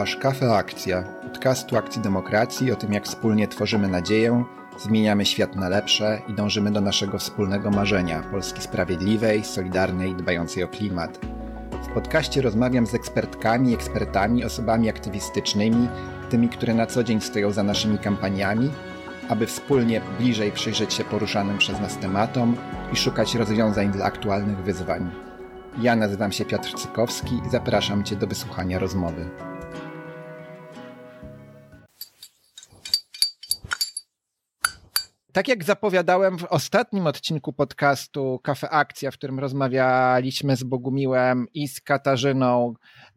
Słuchasz Kafe Akcja, podcastu Akcji Demokracji o tym, jak wspólnie tworzymy nadzieję, zmieniamy świat na lepsze i dążymy do naszego wspólnego marzenia Polski sprawiedliwej, solidarnej, dbającej o klimat. W podcaście rozmawiam z ekspertkami, ekspertami, osobami aktywistycznymi, tymi, które na co dzień stoją za naszymi kampaniami, aby wspólnie bliżej przyjrzeć się poruszanym przez nas tematom i szukać rozwiązań dla aktualnych wyzwań. Ja nazywam się Piotr Cykowski i zapraszam Cię do wysłuchania rozmowy. Tak jak zapowiadałem w ostatnim odcinku podcastu Kafe Akcja, w którym rozmawialiśmy z Bogumiłem i z Katarzyną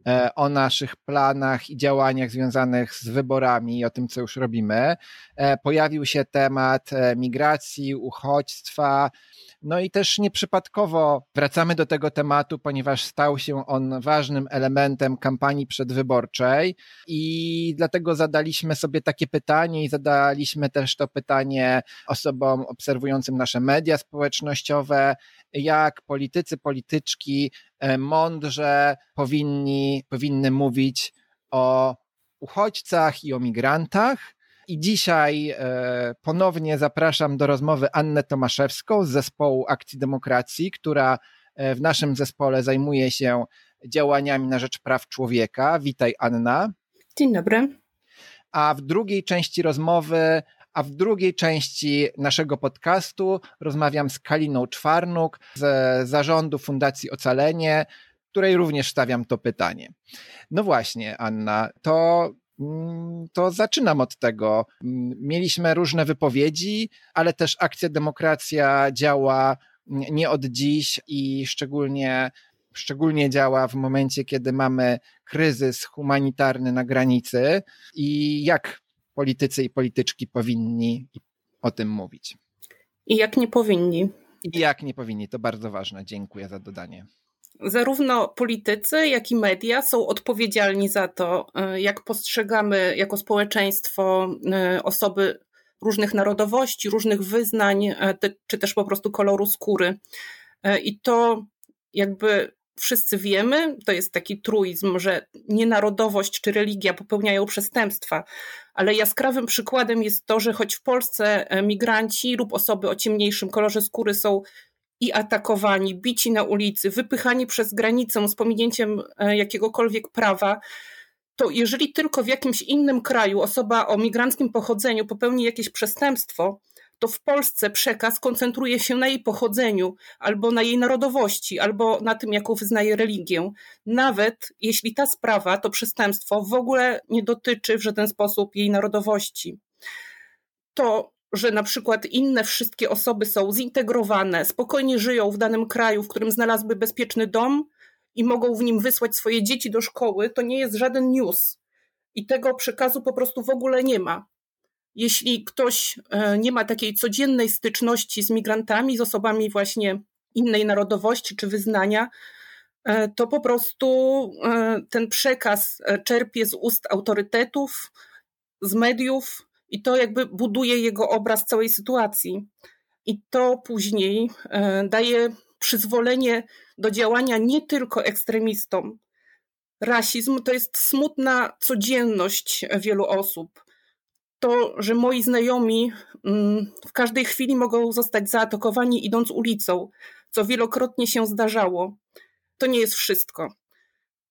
e, o naszych planach i działaniach związanych z wyborami i o tym, co już robimy, e, pojawił się temat e, migracji, uchodźstwa, no i też nieprzypadkowo wracamy do tego tematu, ponieważ stał się on ważnym elementem kampanii przedwyborczej i dlatego zadaliśmy sobie takie pytanie i zadaliśmy też to pytanie osobom obserwującym nasze media społecznościowe, jak politycy, polityczki e, mądrze powinni, powinny mówić o uchodźcach i o migrantach i dzisiaj e, ponownie zapraszam do rozmowy Annę Tomaszewską z zespołu Akcji Demokracji, która e, w naszym zespole zajmuje się działaniami na rzecz praw człowieka. Witaj, Anna. Dzień dobry. A w drugiej części rozmowy, a w drugiej części naszego podcastu rozmawiam z Kaliną Czwarnuk z zarządu Fundacji Ocalenie, której również stawiam to pytanie. No właśnie, Anna, to to zaczynam od tego. Mm, mieliśmy różne wypowiedzi, ale też akcja Demokracja działa nie od dziś i szczególnie, szczególnie działa w momencie, kiedy mamy kryzys humanitarny na granicy i jak politycy i polityczki powinni o tym mówić. I jak nie powinni. I jak nie powinni, to bardzo ważne. Dziękuję za dodanie zarówno politycy, jak i media są odpowiedzialni za to, e, jak postrzegamy jako społeczeństwo e, osoby różnych narodowości, różnych wyznań, e, czy też po prostu koloru skóry. I to jakby wszyscy wiemy, to jest taki truizm, że nienarodowość czy religia popełniają przestępstwa, ale jaskrawym przykładem jest to, że choć w Polsce migranci lub osoby o ciemniejszym kolorze skóry są i atakowani, bici na ulicy, wypychani przez granicę z pominięciem e, jakiegokolwiek prawa, to jeżeli tylko w jakimś innym kraju osoba o migranckim pochodzeniu popełni jakieś przestępstwo, to w Polsce przekaz koncentruje się na jej pochodzeniu, albo na jej narodowości, albo na tym, jaką wyznaje religię. Nawet jeśli ta sprawa, to przestępstwo w ogóle nie dotyczy w żaden sposób jej narodowości. To że na przykład inne wszystkie osoby są zintegrowane, spokojnie żyją w danym kraju, w którym znalazły bezpieczny dom i mogą w nim wysłać swoje dzieci do szkoły, to nie jest żaden news. I tego przekazu po prostu w ogóle nie ma. Jeśli ktoś e, nie ma takiej codziennej styczności z migrantami, z osobami właśnie innej narodowości czy wyznania, e, to po prostu e, ten przekaz czerpie z ust autorytetów, z mediów, i to jakby buduje jego obraz całej sytuacji. I to później e, daje przyzwolenie do działania nie tylko ekstremistom. Rasizm to jest smutna codzienność wielu osób. To, że moi znajomi mm, w każdej chwili mogą zostać zaatakowani idąc ulicą, co wielokrotnie się zdarzało, to nie jest wszystko.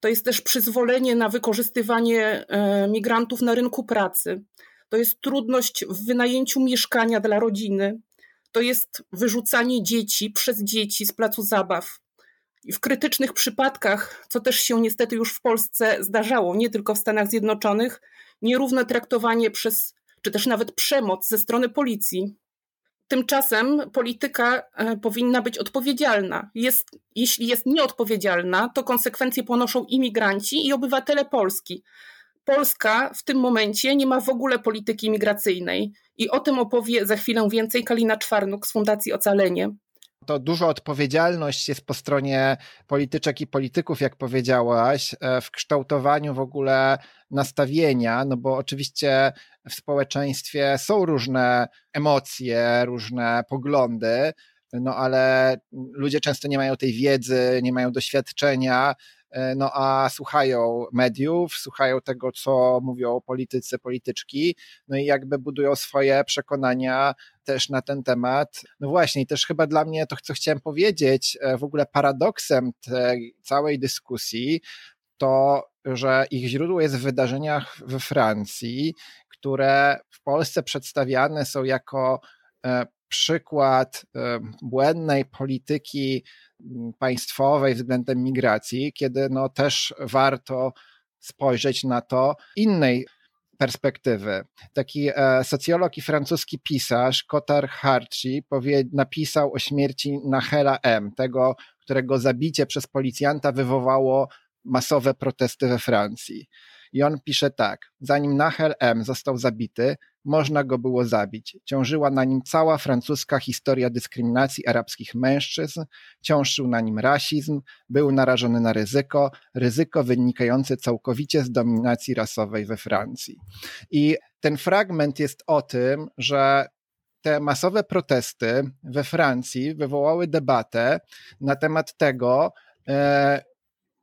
To jest też przyzwolenie na wykorzystywanie e, migrantów na rynku pracy to jest trudność w wynajęciu mieszkania dla rodziny, to jest wyrzucanie dzieci przez dzieci z placu zabaw. I w krytycznych przypadkach, co też się niestety już w Polsce zdarzało, nie tylko w Stanach Zjednoczonych, nierówne traktowanie przez, czy też nawet przemoc ze strony policji. Tymczasem polityka e, powinna być odpowiedzialna. Jest, jeśli jest nieodpowiedzialna, to konsekwencje ponoszą imigranci i obywatele Polski. Polska w tym momencie nie ma w ogóle polityki migracyjnej i o tym opowie za chwilę więcej Kalina Czwarnuk z Fundacji Ocalenie. To duża odpowiedzialność jest po stronie polityczek i polityków, jak powiedziałaś, e, w kształtowaniu w ogóle nastawienia, no bo oczywiście w społeczeństwie są różne emocje, różne poglądy, no ale ludzie często nie mają tej wiedzy, nie mają doświadczenia, no a słuchają mediów, słuchają tego, co mówią politycy, polityczki, no i jakby budują swoje przekonania też na ten temat. No właśnie, też chyba dla mnie to, co chciałem powiedzieć, w ogóle paradoksem tej całej dyskusji, to, że ich źródło jest w wydarzeniach we Francji, które w Polsce przedstawiane są jako e, przykład e, błędnej polityki państwowej względem migracji, kiedy no też warto spojrzeć na to innej perspektywy. Taki e, socjolog i francuski pisarz Cotard Harci napisał o śmierci Nachela M., tego, którego zabicie przez policjanta wywołało masowe protesty we Francji. I on pisze tak: Zanim Nahel M został zabity, można go było zabić. Ciążyła na nim cała francuska historia dyskryminacji arabskich mężczyzn, ciążył na nim rasizm, był narażony na ryzyko, ryzyko wynikające całkowicie z dominacji rasowej we Francji. I ten fragment jest o tym, że te masowe protesty we Francji wywołały debatę na temat tego, e,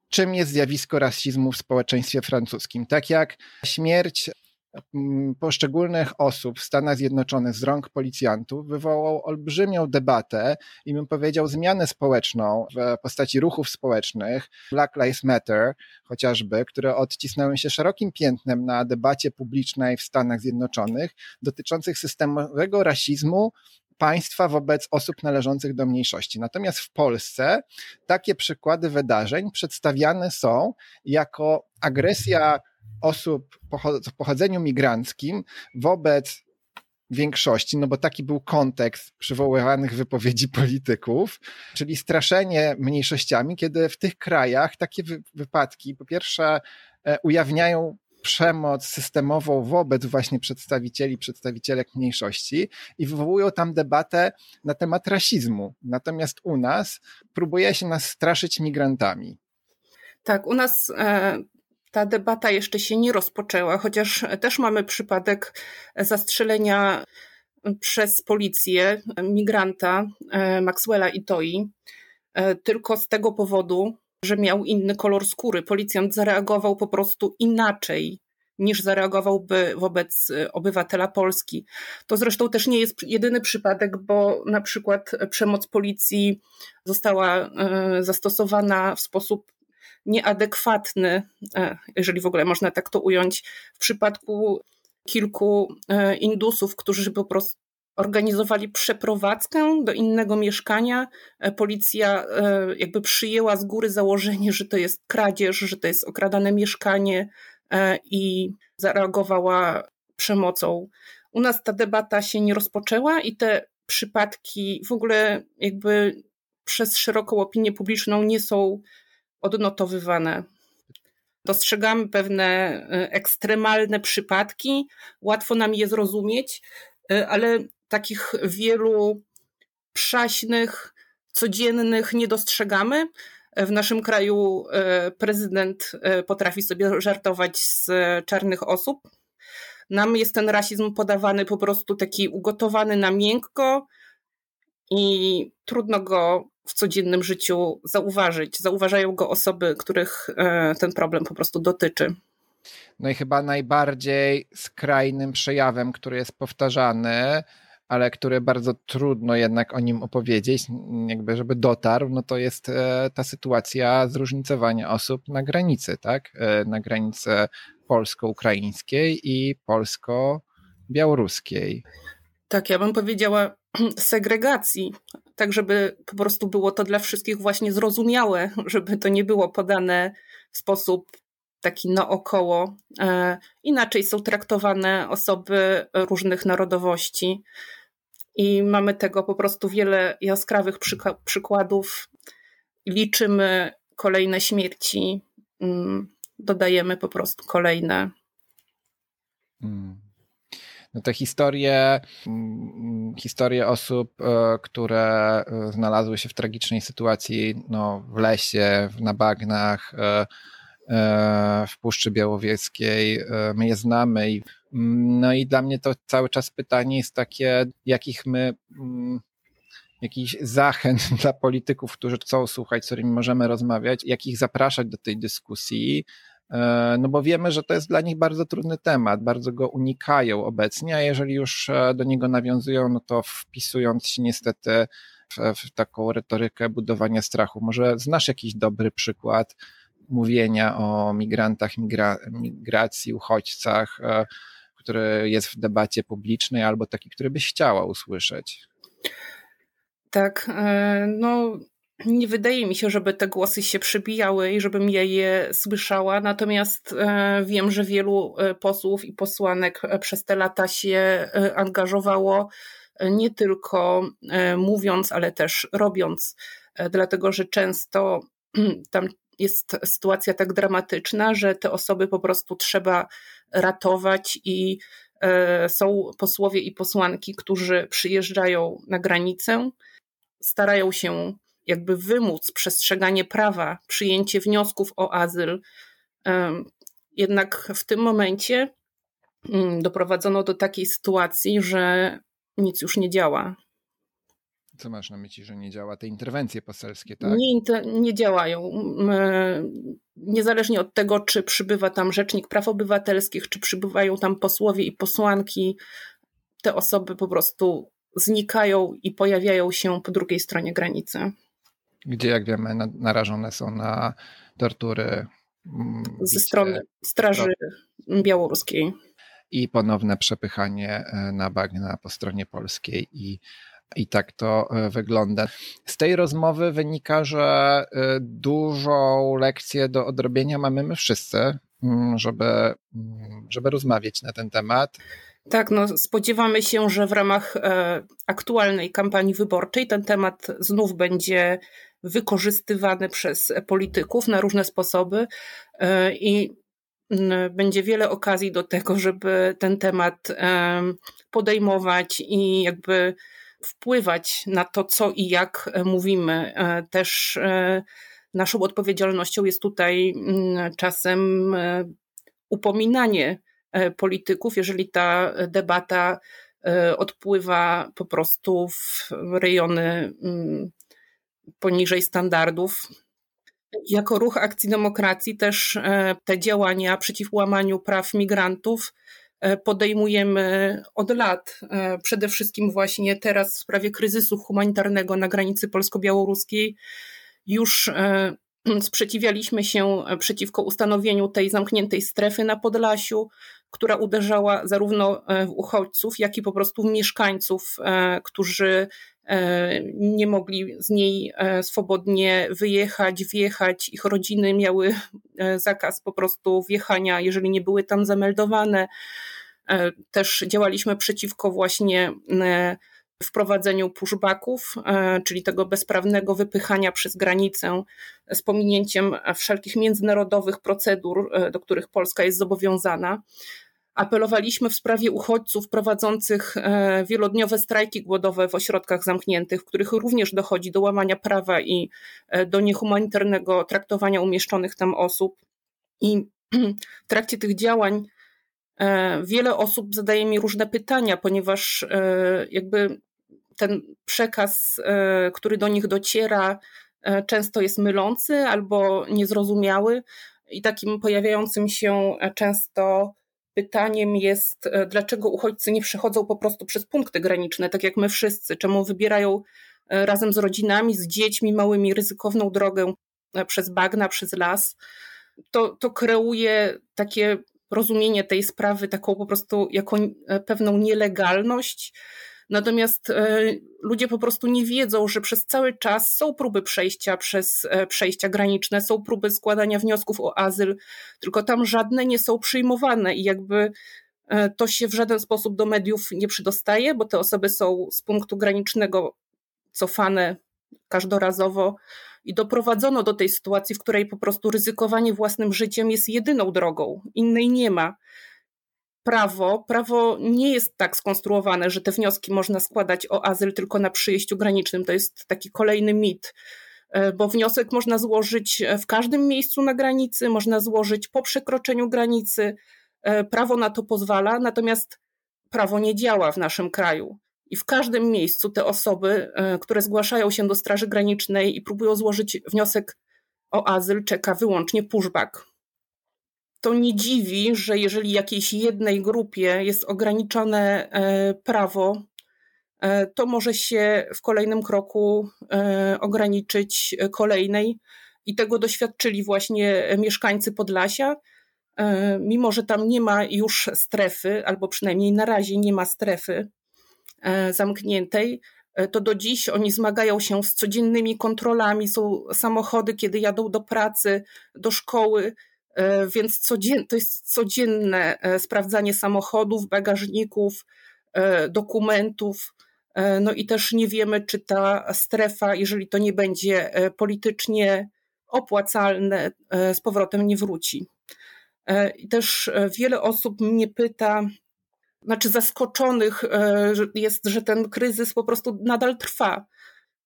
czym jest zjawisko rasizmu w społeczeństwie francuskim. Tak jak śmierć poszczególnych osób w Stanach Zjednoczonych z rąk policjantów wywołał olbrzymią debatę i bym powiedział zmianę społeczną w postaci ruchów społecznych, Black Lives Matter chociażby, które odcisnęły się szerokim piętnem na debacie publicznej w Stanach Zjednoczonych dotyczących systemowego rasizmu państwa wobec osób należących do mniejszości. Natomiast w Polsce takie przykłady wydarzeń przedstawiane są jako agresja osób o pochodzeniu migranckim wobec większości, no bo taki był kontekst przywoływanych wypowiedzi polityków, czyli straszenie mniejszościami, kiedy w tych krajach takie wypadki po pierwsze e, ujawniają przemoc systemową wobec właśnie przedstawicieli, przedstawicielek mniejszości i wywołują tam debatę na temat rasizmu. Natomiast u nas próbuje się nas straszyć migrantami. Tak, u nas e, ta debata jeszcze się nie rozpoczęła, chociaż też mamy przypadek zastrzelenia przez policję migranta e, Maxwella Itoi, e, tylko z tego powodu, że miał inny kolor skóry. Policjant zareagował po prostu inaczej niż zareagowałby wobec y, obywatela Polski. To zresztą też nie jest jedyny przypadek, bo na przykład przemoc policji została zastosowana w sposób nieadekwatny, e, jeżeli w ogóle można tak to ująć, w przypadku kilku e, Indusów, którzy po prostu organizowali przeprowadzkę do innego mieszkania. E, policja jakby przyjęła z góry założenie, że to jest kradzież, że to jest okradane mieszkanie i zareagowała przemocą. U nas ta debata się nie rozpoczęła i te przypadki w ogóle jakby przez szeroką opinię publiczną nie są odnotowywane. Dostrzegamy pewne ekstremalne przypadki, łatwo nam je zrozumieć, ale takich wielu przaśnych, codziennych nie dostrzegamy. W naszym kraju e, prezydent e, potrafi sobie żartować z czarnych osób. Nam jest ten rasizm podawany po prostu taki ugotowany na miękko i trudno go w codziennym życiu zauważyć. Zauważają go osoby, których e, ten problem po prostu dotyczy. No i chyba najbardziej skrajnym przejawem, który jest powtarzany, ale który bardzo trudno jednak o nim opowiedzieć, jakby żeby dotarł, no to jest e, ta sytuacja zróżnicowania osób na granicy, tak? E, na granicy polsko-ukraińskiej i polsko-białoruskiej. Tak, ja bym powiedziała segregacji, tak żeby po prostu było to dla wszystkich właśnie zrozumiałe, żeby to nie było podane w sposób taki naokoło. E, inaczej są traktowane osoby różnych narodowości. I mamy tego po prostu wiele jaskrawych przykładów. Liczymy kolejne śmierci, mm, dodajemy po prostu kolejne. Hmm. No historie, mm, historie osób, e, które e, znalazły się w tragicznej sytuacji no, w lesie, na bagnach, e, w Puszczy Białowieskiej. My je znamy i no i dla mnie to cały czas pytanie jest takie, jakich my, mm, jakichś zachęt dla polityków, którzy chcą słuchać, z którymi możemy rozmawiać, jak ich zapraszać do tej dyskusji, no bo wiemy, że to jest dla nich bardzo trudny temat, bardzo go unikają obecnie, a jeżeli już e, do niego nawiązują, no to wpisując się niestety w, w taką retorykę budowania strachu. Może znasz jakiś dobry przykład mówienia o migrantach, migra, migracji, uchodźcach, e, który jest w debacie publicznej, albo taki, który byś chciała usłyszeć? Tak, e, no nie wydaje mi się, żeby te głosy się przybijały i żebym ja je słyszała, natomiast e, wiem, że wielu posłów i posłanek przez te lata się angażowało, nie tylko mówiąc, ale też robiąc, dlatego że często tam jest sytuacja tak dramatyczna, że te osoby po prostu trzeba ratować i e, są posłowie i posłanki, którzy przyjeżdżają na granicę, starają się jakby wymóc przestrzeganie prawa, przyjęcie wniosków o azyl. Jednak w tym momencie mm, doprowadzono do takiej sytuacji, że nic już nie działa. Co masz na myśli, że nie działa? Te interwencje poselskie, tak? Nie, nie działają. Niezależnie od tego, czy przybywa tam Rzecznik Praw Obywatelskich, czy przybywają tam posłowie i posłanki, te osoby po prostu znikają i pojawiają się po drugiej stronie granicy. Gdzie, jak wiemy, narażone są na tortury. Mm, Ze strony Straży Białoruskiej. I ponowne przepychanie e, na bagna po stronie polskiej i i tak to e, wygląda. Z tej rozmowy wynika, że e, dużą lekcję do odrobienia mamy my wszyscy, mm, żeby, mm, żeby rozmawiać na ten temat. Tak, no spodziewamy się, że w ramach aktualnej kampanii wyborczej ten temat znów będzie wykorzystywany przez polityków na różne sposoby i mm, będzie wiele okazji do tego, żeby ten temat podejmować i jakby wpływać na to, co i jak e, mówimy. E, też e, naszą odpowiedzialnością jest tutaj mm, czasem upominanie polityków, jeżeli ta debata odpływa po prostu w rejony mm, poniżej standardów. Jako ruch Akcji Demokracji też te działania przeciw łamaniu praw migrantów E, podejmujemy od lat. E, przede wszystkim właśnie teraz w sprawie kryzysu humanitarnego na granicy polsko-białoruskiej już e, sprzeciwialiśmy się przeciwko ustanowieniu tej zamkniętej strefy na Podlasiu, która uderzała zarówno w uchodźców, jak i po prostu w mieszkańców, którzy nie mogli z niej swobodnie wyjechać, wjechać. Ich rodziny miały zakaz po prostu wjechania, jeżeli nie były tam zameldowane. E, też działaliśmy przeciwko właśnie e, wprowadzeniu pushbacków, e, czyli tego bezprawnego wypychania przez granicę z pominięciem wszelkich międzynarodowych procedur, do których Polska jest zobowiązana. Apelowaliśmy w sprawie uchodźców prowadzących wielodniowe strajki głodowe w ośrodkach zamkniętych, w których również dochodzi do łamania prawa i do niehumanitarnego traktowania umieszczonych tam osób. I w trakcie tych działań E, wiele osób zadaje mi różne pytania, ponieważ e, jakby ten przekaz, e, który do nich dociera, często jest mylący albo niezrozumiały. I takim pojawiającym się często pytaniem jest, dlaczego uchodźcy nie przechodzą po prostu przez punkty graniczne, tak jak my wszyscy, czemu wybierają razem z rodzinami, z dziećmi małymi ryzykowną drogę przez bagna, przez las. To, to kreuje takie rozumienie tej sprawy taką po prostu jako e, pewną nielegalność. Natomiast e, ludzie po prostu nie wiedzą, że przez cały czas są próby przejścia przez e, przejścia graniczne, są próby składania wniosków o azyl, tylko tam żadne nie są przyjmowane i jakby to się w żaden sposób do mediów nie przydostaje, bo te osoby są z punktu granicznego cofane każdorazowo i doprowadzono do tej sytuacji, w której po prostu ryzykowanie własnym życiem jest jedyną drogą, innej nie ma. Prawo, prawo nie jest tak skonstruowane, że te wnioski można składać o azyl tylko na przyjściu granicznym. To jest taki kolejny mit, e, bo wniosek można złożyć w każdym miejscu na granicy, można złożyć po przekroczeniu granicy. E, prawo na to pozwala, natomiast prawo nie działa w naszym kraju. I w każdym miejscu te osoby, które zgłaszają się do Straży Granicznej i próbują złożyć wniosek o azyl, czeka wyłącznie pushback. To nie dziwi, że jeżeli jakiejś jednej grupie jest ograniczone prawo E, to może się w kolejnym kroku e, ograniczyć kolejnej. I tego doświadczyli właśnie mieszkańcy Podlasia. E, mimo, że tam nie ma już strefy, albo przynajmniej na razie nie ma strefy zamkniętej, to do dziś oni zmagają się z codziennymi kontrolami. Są samochody, kiedy jadą do pracy, do szkoły, więc codzien, to jest codzienne sprawdzanie samochodów, bagażników, dokumentów. E, no i też nie wiemy, czy ta strefa, jeżeli to nie będzie e, politycznie opłacalne, e, z powrotem nie wróci. I też wiele osób mnie pyta, znaczy zaskoczonych jest, że ten kryzys po prostu nadal trwa.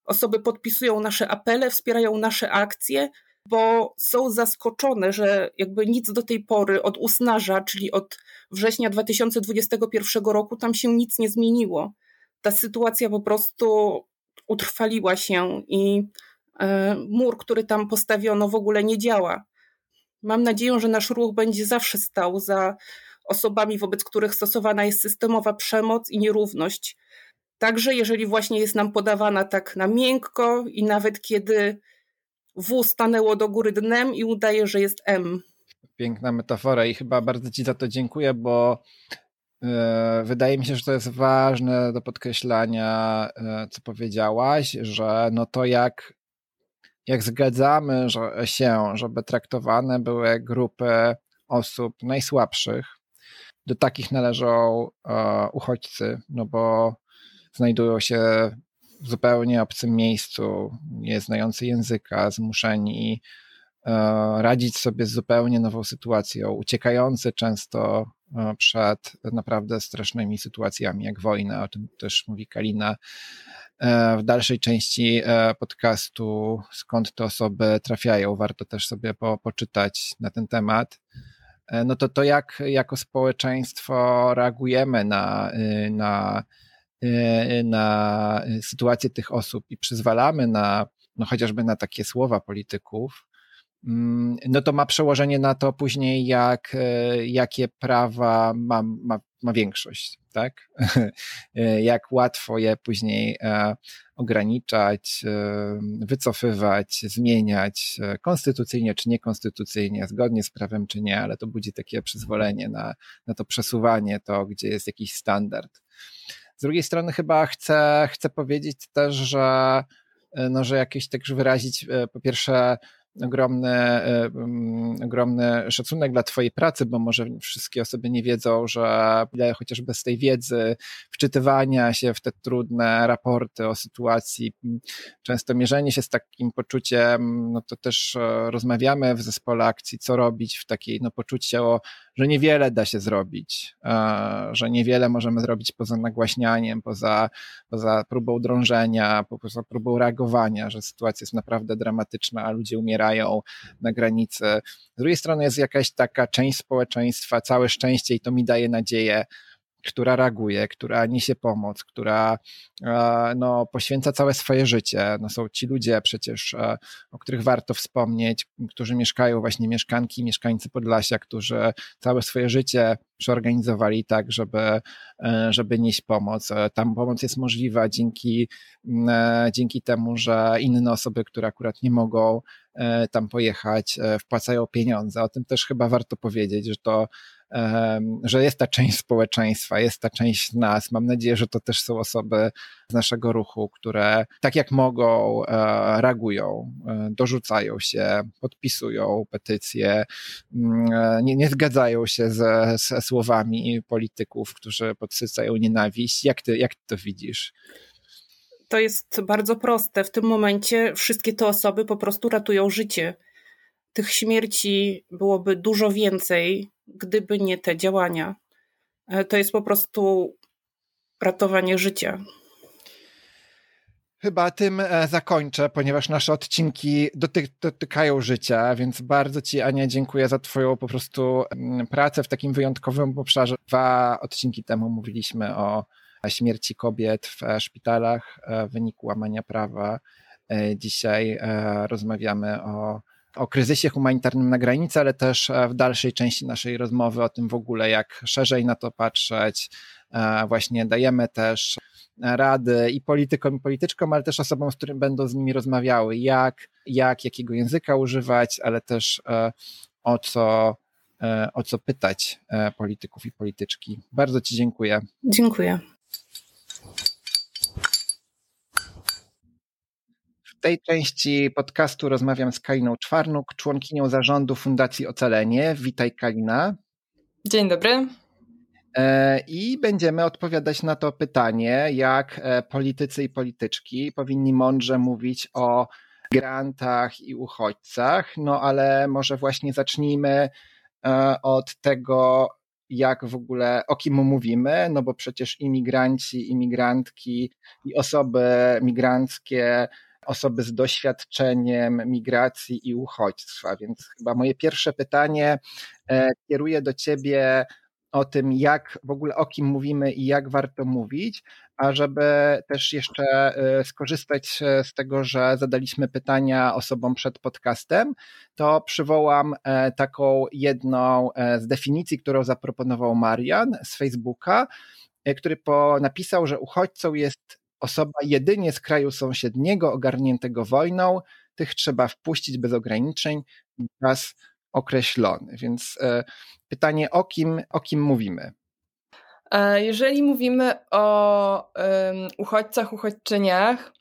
Osoby podpisują nasze apele, wspierają nasze akcje, bo są zaskoczone, że jakby nic do tej pory od usnaża, czyli od września 2021 roku, tam się nic nie zmieniło ta sytuacja po prostu utrwaliła się i e, mur, który tam postawiono, w ogóle nie działa. Mam nadzieję, że nasz ruch będzie zawsze stał za osobami, wobec których stosowana jest systemowa przemoc i nierówność. Także jeżeli właśnie jest nam podawana tak na miękko i nawet kiedy W stanęło do góry dnem i udaje, że jest M. Piękna metafora i chyba bardzo Ci za to dziękuję, bo E, wydaje mi się, że to jest ważne do podkreślania, e, co powiedziałaś, że no to jak, jak zgadzamy się, żeby traktowane były grupy osób najsłabszych, do takich należą e, uchodźcy, no bo znajdują się w zupełnie obcym miejscu, nie znający języka, zmuszeni radzić sobie z zupełnie nową sytuacją, uciekający często E, przed naprawdę strasznymi sytuacjami, jak wojna, o tym też mówi Kalina e, w dalszej części e, podcastu, skąd te osoby trafiają, warto też sobie po, poczytać na ten temat. No to to jak jako społeczeństwo reagujemy na, na, na sytuację tych osób i przyzwalamy na, no chociażby na takie słowa polityków, Mm, no to ma przełożenie na to później, jak, e, jakie prawa ma, ma, ma większość, tak? E, jak łatwo je później e, ograniczać, wycofywać, zmieniać konstytucyjnie czy niekonstytucyjnie, zgodnie z prawem czy nie, ale to budzi takie przyzwolenie na, na to przesuwanie, to gdzie jest jakiś standard. Z drugiej strony chyba chcę, chcę powiedzieć też, że no, że jakieś tak wyrazić po pierwsze ogromny, e, mm, ogromny szacunek dla Twojej pracy, bo może wszystkie osoby nie wiedzą, że chociaż bez tej wiedzy, wczytywania się w te trudne raporty o sytuacji, często mierzenie się z takim poczuciem, no to też e, rozmawiamy w zespole akcji, co robić w takiej, no poczucie, że niewiele da się zrobić, e, że niewiele możemy zrobić poza nagłaśnianiem, poza, poza próbą drążenia, poza próbą reagowania, że sytuacja jest naprawdę dramatyczna, a ludzie umierają umierają na granicy. Z drugiej strony jest jakaś taka część społeczeństwa, całe szczęście i to mi daje nadzieję, która reaguje, która niesie pomoc, która e, no, poświęca całe swoje życie. No, są ci ludzie przecież, e, o których warto wspomnieć, którzy mieszkają, właśnie mieszkanki, mieszkańcy Podlasia, którzy całe swoje życie przeorganizowali tak, żeby, e, żeby nieść pomoc. Tam pomoc jest możliwa dzięki, dzięki temu, że inne osoby, które akurat nie mogą tam pojechać, wpłacają pieniądze. O tym też chyba warto powiedzieć, że to że jest ta część społeczeństwa, jest ta część nas. Mam nadzieję, że to też są osoby z naszego ruchu, które tak jak mogą, e, reagują, e, dorzucają się, podpisują petycje, mm, e, nie, nie zgadzają się ze, ze słowami polityków, którzy podsycają nienawiść. Jak ty, jak ty to widzisz? To jest bardzo proste. W tym momencie wszystkie te osoby po prostu ratują życie. Tych śmierci byłoby dużo więcej, gdyby nie te działania. E, to jest po prostu ratowanie życia. Chyba tym e, zakończę, ponieważ nasze odcinki doty dotykają życia, więc bardzo Ci, Ania, dziękuję za Twoją po prostu mm, pracę w takim wyjątkowym obszarze. Dwa odcinki temu mówiliśmy o śmierci kobiet w szpitalach w wyniku łamania prawa. Dzisiaj rozmawiamy o o kryzysie humanitarnym na granicy, ale też w dalszej części naszej rozmowy o tym w ogóle, jak szerzej na to patrzeć. Właśnie dajemy też rady i politykom, i polityczkom, ale też osobom, z którymi będą z nimi rozmawiały, jak, jak jakiego języka używać, ale też o co, o co pytać polityków i polityczki. Bardzo Ci dziękuję. Dziękuję. Tej części podcastu rozmawiam z Kaliną Czwarnuk, członkinią zarządu Fundacji Ocalenie. Witaj Kalina. Dzień dobry. E, I będziemy odpowiadać na to pytanie, jak e, politycy i polityczki powinni mądrze mówić o grantach i uchodźcach. No ale może właśnie zacznijmy e, od tego, jak w ogóle, o kim mówimy, no bo przecież imigranci, imigrantki i osoby migranckie, osoby z doświadczeniem migracji i uchodźstwa. Więc chyba moje pierwsze pytanie kieruję do ciebie o tym, jak w ogóle o kim mówimy i jak warto mówić, a żeby też jeszcze e, skorzystać z tego, że zadaliśmy pytania osobom przed podcastem, to przywołam e, taką jedną e, z definicji, którą zaproponował Marian z Facebooka, który po, napisał, że uchodźcą jest osoba jedynie z kraju sąsiedniego ogarniętego wojną, tych trzeba wpuścić bez ograniczeń, czas określony. Więc pytanie, o kim, o kim mówimy? E, jeżeli mówimy o um, uchodźcach, uchodźczyniach,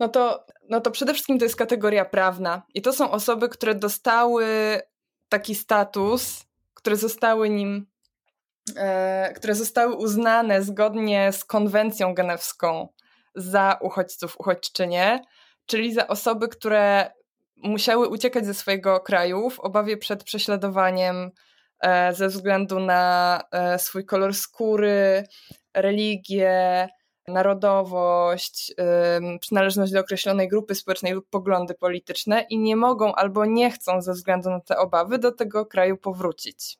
no to, no to przede wszystkim to jest kategoria prawna. I to są osoby, które dostały taki status, które zostały nim, e, które zostały uznane zgodnie z konwencją genewską za uchodźców, uchodźczynie, czyli za osoby, które musiały uciekać ze swojego kraju w obawie przed prześladowaniem E, ze względu na e, swój kolor skóry, religię, narodowość, przynależność do określonej grupy społecznej lub poglądy polityczne i nie mogą albo nie chcą ze względu na te obawy do tego kraju powrócić.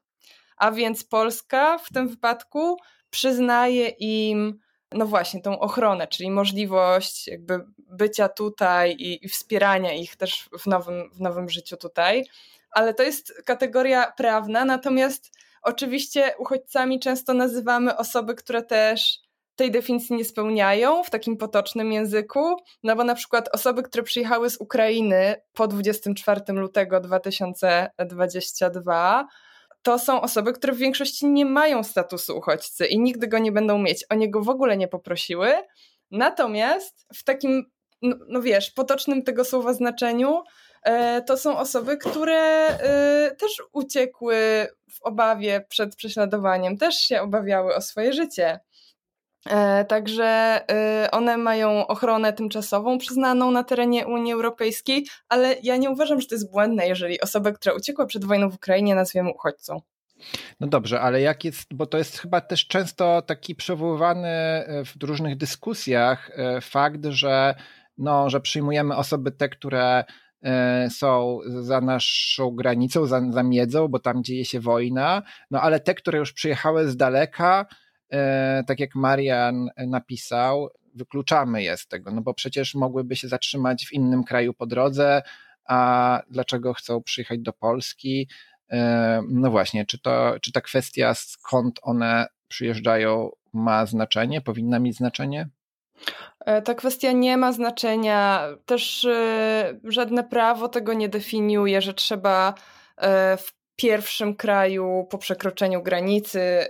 A więc Polska w tym wypadku przyznaje im no właśnie, tą ochronę, czyli możliwość jakby bycia tutaj i, i wspierania ich też w nowym, w nowym życiu tutaj. Ale to jest kategoria prawna, natomiast oczywiście uchodźcami często nazywamy osoby, które też tej definicji nie spełniają w takim potocznym języku, no bo na przykład osoby, które przyjechały z Ukrainy po 24 lutego 2022, to są osoby, które w większości nie mają statusu uchodźcy i nigdy go nie będą mieć. O niego w ogóle nie poprosiły. Natomiast w takim, no, no wiesz, potocznym tego słowa znaczeniu, E, to są osoby, które e, też uciekły w obawie przed prześladowaniem, też się obawiały o swoje życie. E, także one mają ochronę tymczasową przyznaną na terenie Unii Europejskiej, ale ja nie uważam, że to jest błędne, jeżeli osobę, która uciekła przed wojną w Ukrainie, nazwiemy uchodźcą. No dobrze, ale jak jest, bo to jest chyba też często taki przywoływany w różnych dyskusjach fakt, że, no, że przyjmujemy osoby te, które E, są za naszą granicą, za, za miedzą, bo tam dzieje się wojna, no ale te, które już przyjechały z daleka, e, tak jak Marian napisał, wykluczamy je z tego, no bo przecież mogłyby się zatrzymać w innym kraju po drodze, a dlaczego chcą przyjechać do Polski? E, no właśnie, czy, to, czy ta kwestia, skąd one przyjeżdżają, ma znaczenie, powinna mieć znaczenie? E, ta kwestia nie ma znaczenia. Też e, żadne prawo tego nie definiuje, że trzeba e, w pierwszym kraju po przekroczeniu granicy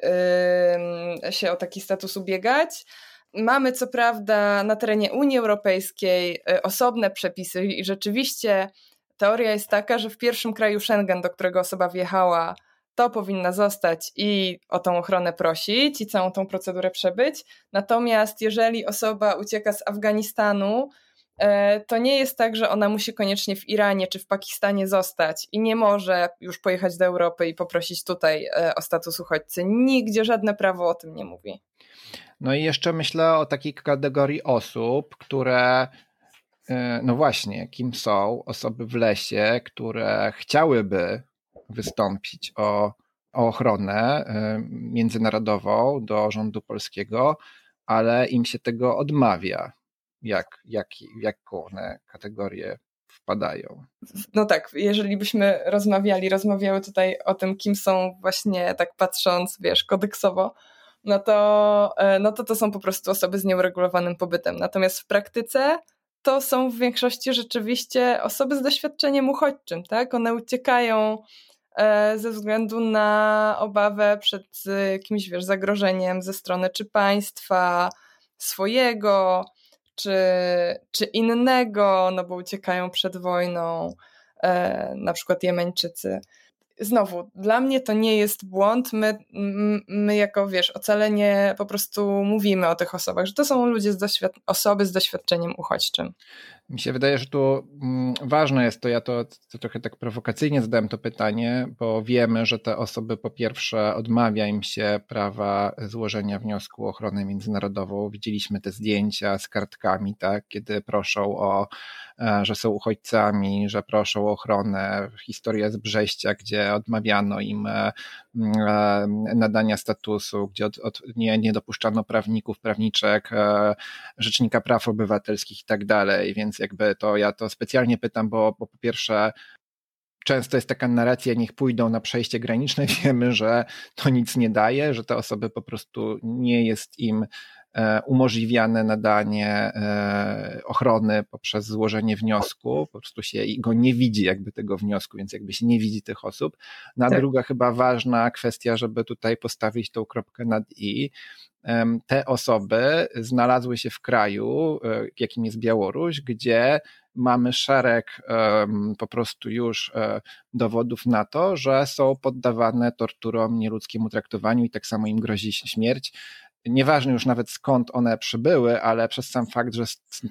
się o taki status ubiegać. Mamy co prawda na terenie Unii Europejskiej osobne przepisy i rzeczywiście teoria jest taka, że w pierwszym kraju Schengen, do którego osoba wjechała, to powinna zostać i o tą ochronę prosić i całą tą procedurę przebyć. Natomiast jeżeli osoba ucieka z Afganistanu, to nie jest tak, że ona musi koniecznie w Iranie czy w Pakistanie zostać i nie może już pojechać do Europy i poprosić tutaj e, o status uchodźcy. Nigdzie żadne prawo o tym nie mówi. No i jeszcze myślę o takiej kategorii osób, które e, no właśnie, kim są osoby w lesie, które chciałyby wystąpić o, o ochronę międzynarodową do rządu polskiego, ale im się tego odmawia. Jak, jak, jak one kategorie wpadają. No tak, jeżeli byśmy rozmawiali, rozmawiały tutaj o tym, kim są właśnie tak patrząc, wiesz, kodeksowo, no to, e, no to to są po prostu osoby z nieuregulowanym pobytem. Natomiast w praktyce to są w większości rzeczywiście osoby z doświadczeniem uchodźczym, tak? One uciekają e, ze względu na obawę przed jakimś, wiesz, zagrożeniem ze strony czy państwa swojego, czy, czy innego, no bo uciekają przed wojną, e, na przykład Jemeńczycy znowu, dla mnie to nie jest błąd. My, my jako, wiesz, ocalenie po prostu mówimy o tych osobach, że to są ludzie z doświad- osoby z doświadczeniem uchodźczym. Mi się wydaje, że tu mm, ważne jest to, ja to, to, trochę tak prowokacyjnie zadałem to pytanie, bo wiemy, że te osoby po pierwsze odmawia im się prawa złożenia wniosku o ochronę międzynarodową. Widzieliśmy te zdjęcia z kartkami, tak, kiedy proszą o, że są uchodźcami, że proszą o ochronę. Historia z Brześcia, gdzie odmawiano im e, e, nadania statusu, gdzie od, od, nie, nie dopuszczano prawników, prawniczek, rzecznika praw obywatelskich i tak dalej, więc jakby to ja to specjalnie pytam, bo, bo po pierwsze często jest taka narracja, niech pójdą na przejście graniczne. Wiemy, że to nic nie daje, że te osoby po prostu nie jest im e, umożliwiane nadanie e, ochrony poprzez złożenie wniosku, po prostu się go nie widzi jakby tego wniosku, więc jakby się nie widzi tych osób. Na no tak. druga chyba ważna kwestia, żeby tutaj postawić tą kropkę nad i, te osoby znalazły się w kraju, e, jakim jest Białoruś, gdzie mamy szereg po prostu już e, dowodów na to, że są poddawane torturom, nieludzkiemu traktowaniu i tak samo im grozi śmierć. Nieważne już nawet skąd one przybyły, ale przez sam fakt, że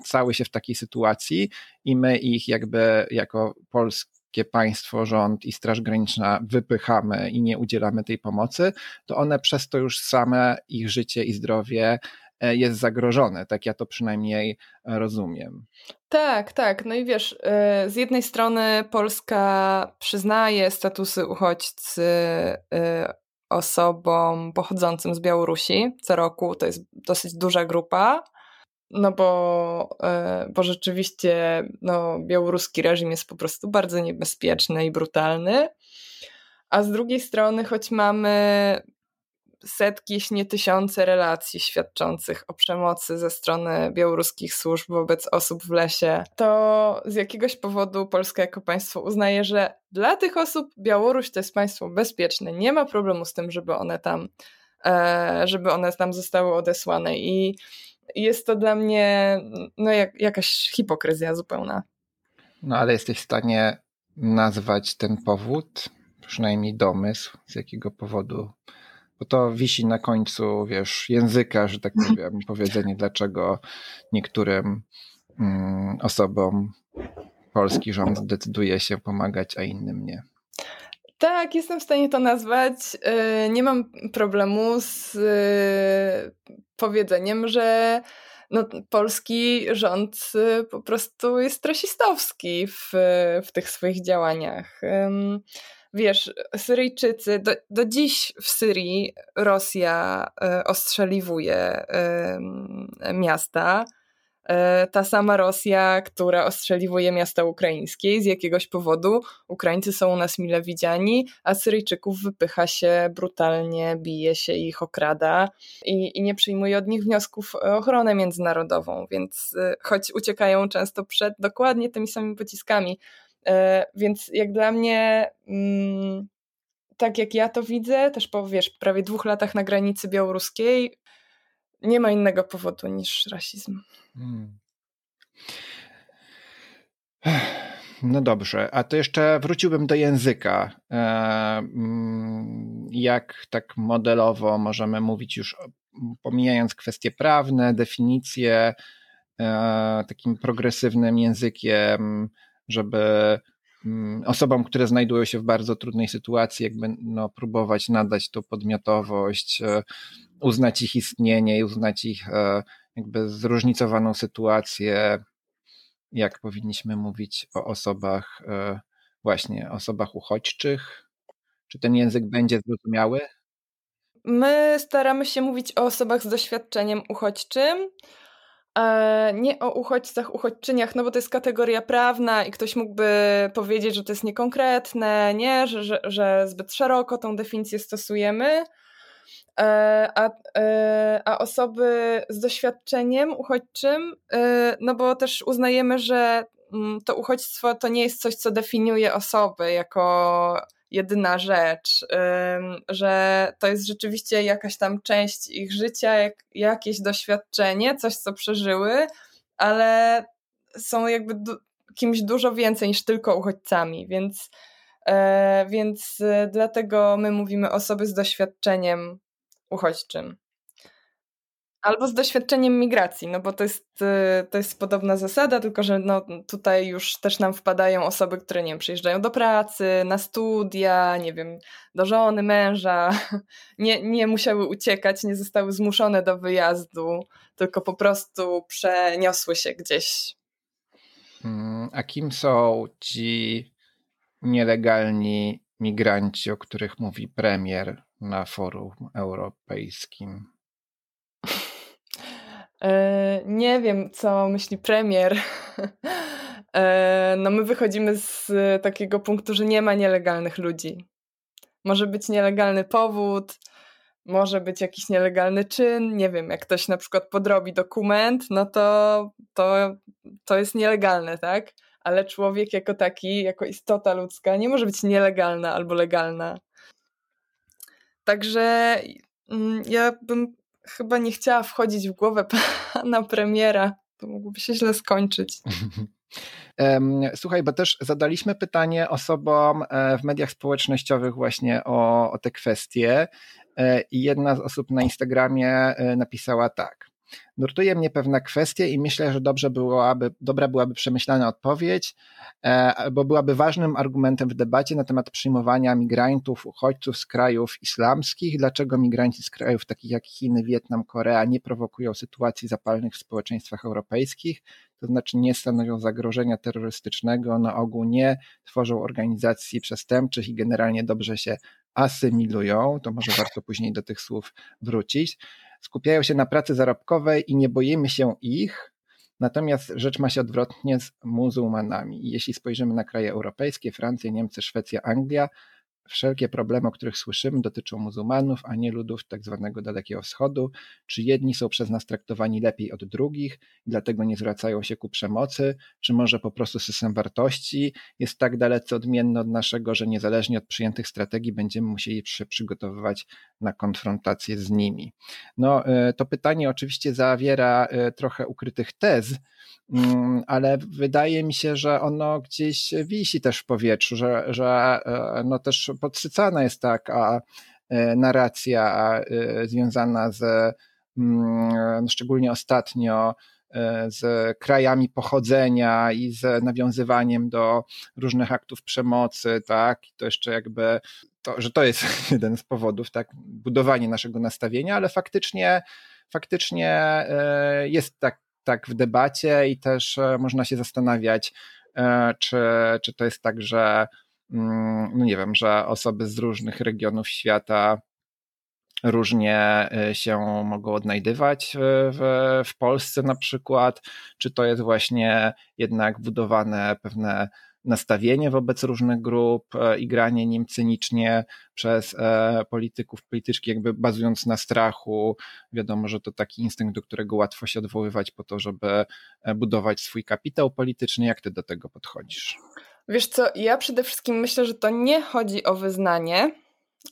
stały się w takiej sytuacji i my ich jakby jako polskie państwo, rząd i Straż Graniczna wypychamy i nie udzielamy tej pomocy, to one przez to już same ich życie i zdrowie e, jest zagrożone. Tak ja to przynajmniej rozumiem. Tak, tak. No i wiesz, e, z jednej strony Polska przyznaje statusy uchodźcy e, osobom pochodzącym z Białorusi co roku. To jest dosyć duża grupa no bo, e, bo rzeczywiście no, białoruski reżim jest po prostu bardzo niebezpieczny i brutalny. A z drugiej strony, choć mamy setki, jeśli nie tysiące relacji świadczących o przemocy ze strony białoruskich służb wobec osób w lesie, to z jakiegoś powodu Polska jako państwo uznaje, że dla tych osób Białoruś to jest państwo bezpieczne. Nie ma problemu z tym, żeby one tam, e, żeby one tam zostały odesłane. I jest to dla mnie no, jak, jakaś hipokryzja zupełna. No ale jesteś w stanie nazwać ten powód, przynajmniej domysł, z jakiego powodu bo to wisi na końcu, wiesz, języka, że tak powiem, powiedzenie, dlaczego niektórym mm, osobom polski rząd decyduje się pomagać, a innym nie. Tak, jestem w stanie to nazwać. Y, nie mam problemu z y, powiedzeniem, że no, polski rząd y, po prostu jest rasistowski w, w tych swoich działaniach. Wiesz, Syryjczycy, do, do dziś w Syrii Rosja ostrzeliwuje miasta. E, ta sama Rosja, która ostrzeliwuje miasta ukraińskie z jakiegoś powodu. Ukraińcy są u nas mile widziani, a Syryjczyków wypycha się brutalnie, bije się ich, okrada i, i nie przyjmuje od nich wniosków o ochronę międzynarodową, więc e, choć uciekają często przed dokładnie tymi samymi pociskami, więc jak dla mnie mm, tak jak ja to widzę, też po wiesz, prawie dwóch latach na granicy białoruskiej, nie ma innego powodu niż rasizm. Hmm. No dobrze, a to jeszcze wróciłbym do języka. E, mm, jak tak modelowo możemy mówić już, pomijając kwestie prawne, definicje, e, takim progresywnym językiem, żeby mm, osobom, które znajdują się w bardzo trudnej sytuacji, jakby no, próbować nadać tą podmiotowość, e, uznać ich istnienie i uznać ich jakby zróżnicowaną sytuację, jak powinniśmy mówić o osobach, e, właśnie osobach uchodźczych? Czy ten język będzie zrozumiały? my staramy się mówić o osobach z doświadczeniem uchodźczym, nie o uchodźcach, uchodźczyniach, no bo to jest kategoria prawna i ktoś mógłby powiedzieć, że to jest niekonkretne, nie? Że, że, że zbyt szeroko tą definicję stosujemy. E, a, e, a osoby z doświadczeniem uchodźczym, e, no bo też uznajemy, że mm, to uchodźstwo to nie jest coś, co definiuje osoby jako jedyna rzecz, że to jest rzeczywiście jakaś tam część ich życia, jak, jakieś doświadczenie, coś, co przeżyły, ale są jakby du kimś dużo więcej niż tylko uchodźcami, więc, e, więc e, dlatego my mówimy osoby z doświadczeniem uchodźczym. Albo z doświadczeniem migracji, no bo to jest, y, to jest podobna zasada, tylko że no, tutaj już też nam wpadają osoby, które nie wiem, przyjeżdżają do pracy, na studia, nie wiem, do żony, męża, nie, nie musiały uciekać, nie zostały zmuszone do wyjazdu, tylko po prostu przeniosły się gdzieś. Mm, a kim są ci nielegalni migranci, o których mówi premier na forum europejskim? E, nie wiem, co myśli premier. E, no, my wychodzimy z takiego punktu, że nie ma nielegalnych ludzi. Może być nielegalny powód, może być jakiś nielegalny czyn. Nie wiem, jak ktoś na przykład podrobi dokument, no to, to, to jest nielegalne, tak? Ale człowiek jako taki, jako istota ludzka, nie może być nielegalna albo legalna. Także mm, ja bym chyba nie chciała wchodzić w głowę pana premiera. To mogłoby się źle skończyć. Słuchaj, bo też zadaliśmy pytanie osobom e, w mediach społecznościowych właśnie o, o te kwestie e, i jedna z osób na Instagramie e, napisała tak. Nurtuje mnie pewna kwestia i myślę, że dobrze byłaby, dobra byłaby przemyślana odpowiedź, e, bo byłaby ważnym argumentem w debacie na temat przyjmowania migrantów, uchodźców z krajów islamskich. Dlaczego migranci z krajów takich jak Chiny, Wietnam, Korea nie prowokują sytuacji zapalnych w społeczeństwach europejskich, to znaczy nie stanowią zagrożenia terrorystycznego, na ogół nie tworzą organizacji przestępczych i generalnie dobrze się asymilują. To może warto później do tych słów wrócić skupiają się na pracy zarobkowej i nie boimy się ich, natomiast rzecz ma się odwrotnie z muzułmanami. Jeśli spojrzymy na kraje europejskie, Francję, Niemcy, Szwecja, Anglia, Wszelkie problemy, o których słyszymy, dotyczą muzułmanów, a nie ludów tak zwanego Dalekiego Wschodu. Czy jedni są przez nas traktowani lepiej od drugich, dlatego nie zwracają się ku przemocy, czy może po prostu system wartości jest tak dalece odmienny od naszego, że niezależnie od przyjętych strategii będziemy musieli się przygotowywać na konfrontację z nimi. No, e, to pytanie oczywiście zawiera e, trochę ukrytych tez, ale wydaje mi się, że ono gdzieś wisi też w powietrzu, że, że e, no też podsycana jest taka e, narracja e, związana z, mm, szczególnie ostatnio, z krajami pochodzenia i z nawiązywaniem do różnych aktów przemocy, tak, i to jeszcze jakby, to, że to jest jeden z powodów, tak, budowanie naszego nastawienia, ale faktycznie, faktycznie jest tak, tak w debacie i też można się zastanawiać, czy, czy to jest tak, że Mm, no nie wiem, że osoby z różnych regionów świata różnie e, się mogą odnajdywać w, w Polsce na przykład, czy to jest właśnie jednak budowane pewne nastawienie wobec różnych grup e, i granie nim cynicznie przez e, polityków, polityczki, jakby bazując na strachu. Wiadomo, że to taki instynkt, do którego łatwo się odwoływać po to, żeby budować swój kapitał polityczny. Jak ty do tego podchodzisz? Wiesz co, ja przede wszystkim myślę, że to nie chodzi o wyznanie,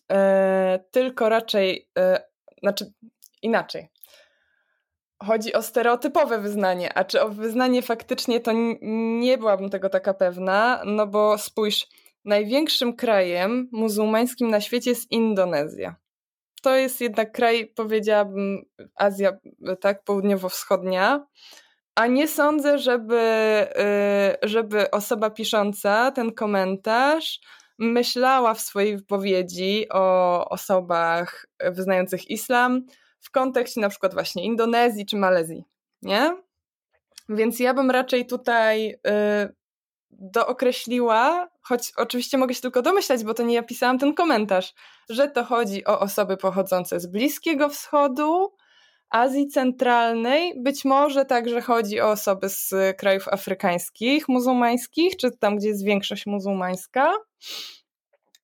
yy, tylko raczej, yy, znaczy inaczej. Chodzi o stereotypowe wyznanie, a czy o wyznanie faktycznie to nie byłabym tego taka pewna, no bo spójrz, największym krajem muzułmańskim na świecie jest Indonezja. To jest jednak kraj, powiedziałabym, Azja, tak, południowo-wschodnia. A nie sądzę, żeby, y, żeby osoba pisząca ten komentarz myślała w swojej wypowiedzi o osobach wyznających islam w kontekście na przykład właśnie Indonezji czy Malezji, nie? Więc ja bym raczej tutaj y, dookreśliła, choć oczywiście mogę się tylko domyślać, bo to nie ja pisałam ten komentarz, że to chodzi o osoby pochodzące z Bliskiego Wschodu, Azji Centralnej, być może także chodzi o osoby z krajów afrykańskich, muzułmańskich, czy tam, gdzie jest większość muzułmańska.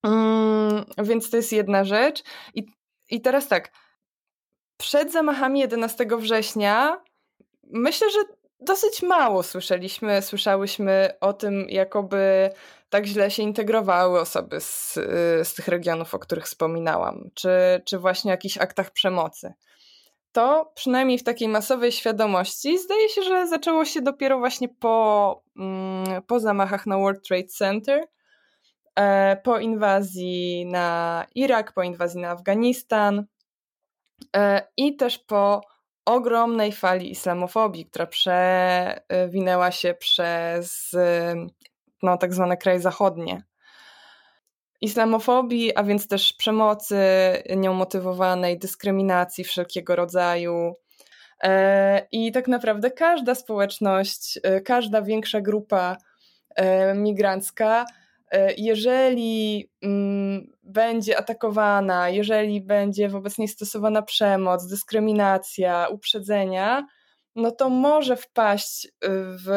Mm, więc to jest jedna rzecz. I, I teraz tak, przed zamachami 11 września myślę, że dosyć mało słyszeliśmy, słyszałyśmy o tym, jakoby tak źle się integrowały osoby z, z tych regionów, o których wspominałam, czy, czy właśnie jakichś aktach przemocy. To przynajmniej w takiej masowej świadomości zdaje się, że zaczęło się dopiero właśnie po, mm, po zamachach na World Trade Center, e, po inwazji na Irak, po inwazji na Afganistan i też po ogromnej fali islamofobii, która przewinęła się przez no, tak zwane kraje zachodnie. Islamofobii, a więc też przemocy nieumotywowanej, dyskryminacji wszelkiego rodzaju. E, I tak naprawdę każda społeczność, e, każda większa grupa e, migrancka E, jeżeli mm, będzie atakowana, jeżeli będzie wobec niej stosowana przemoc, dyskryminacja, uprzedzenia, no to może wpaść w,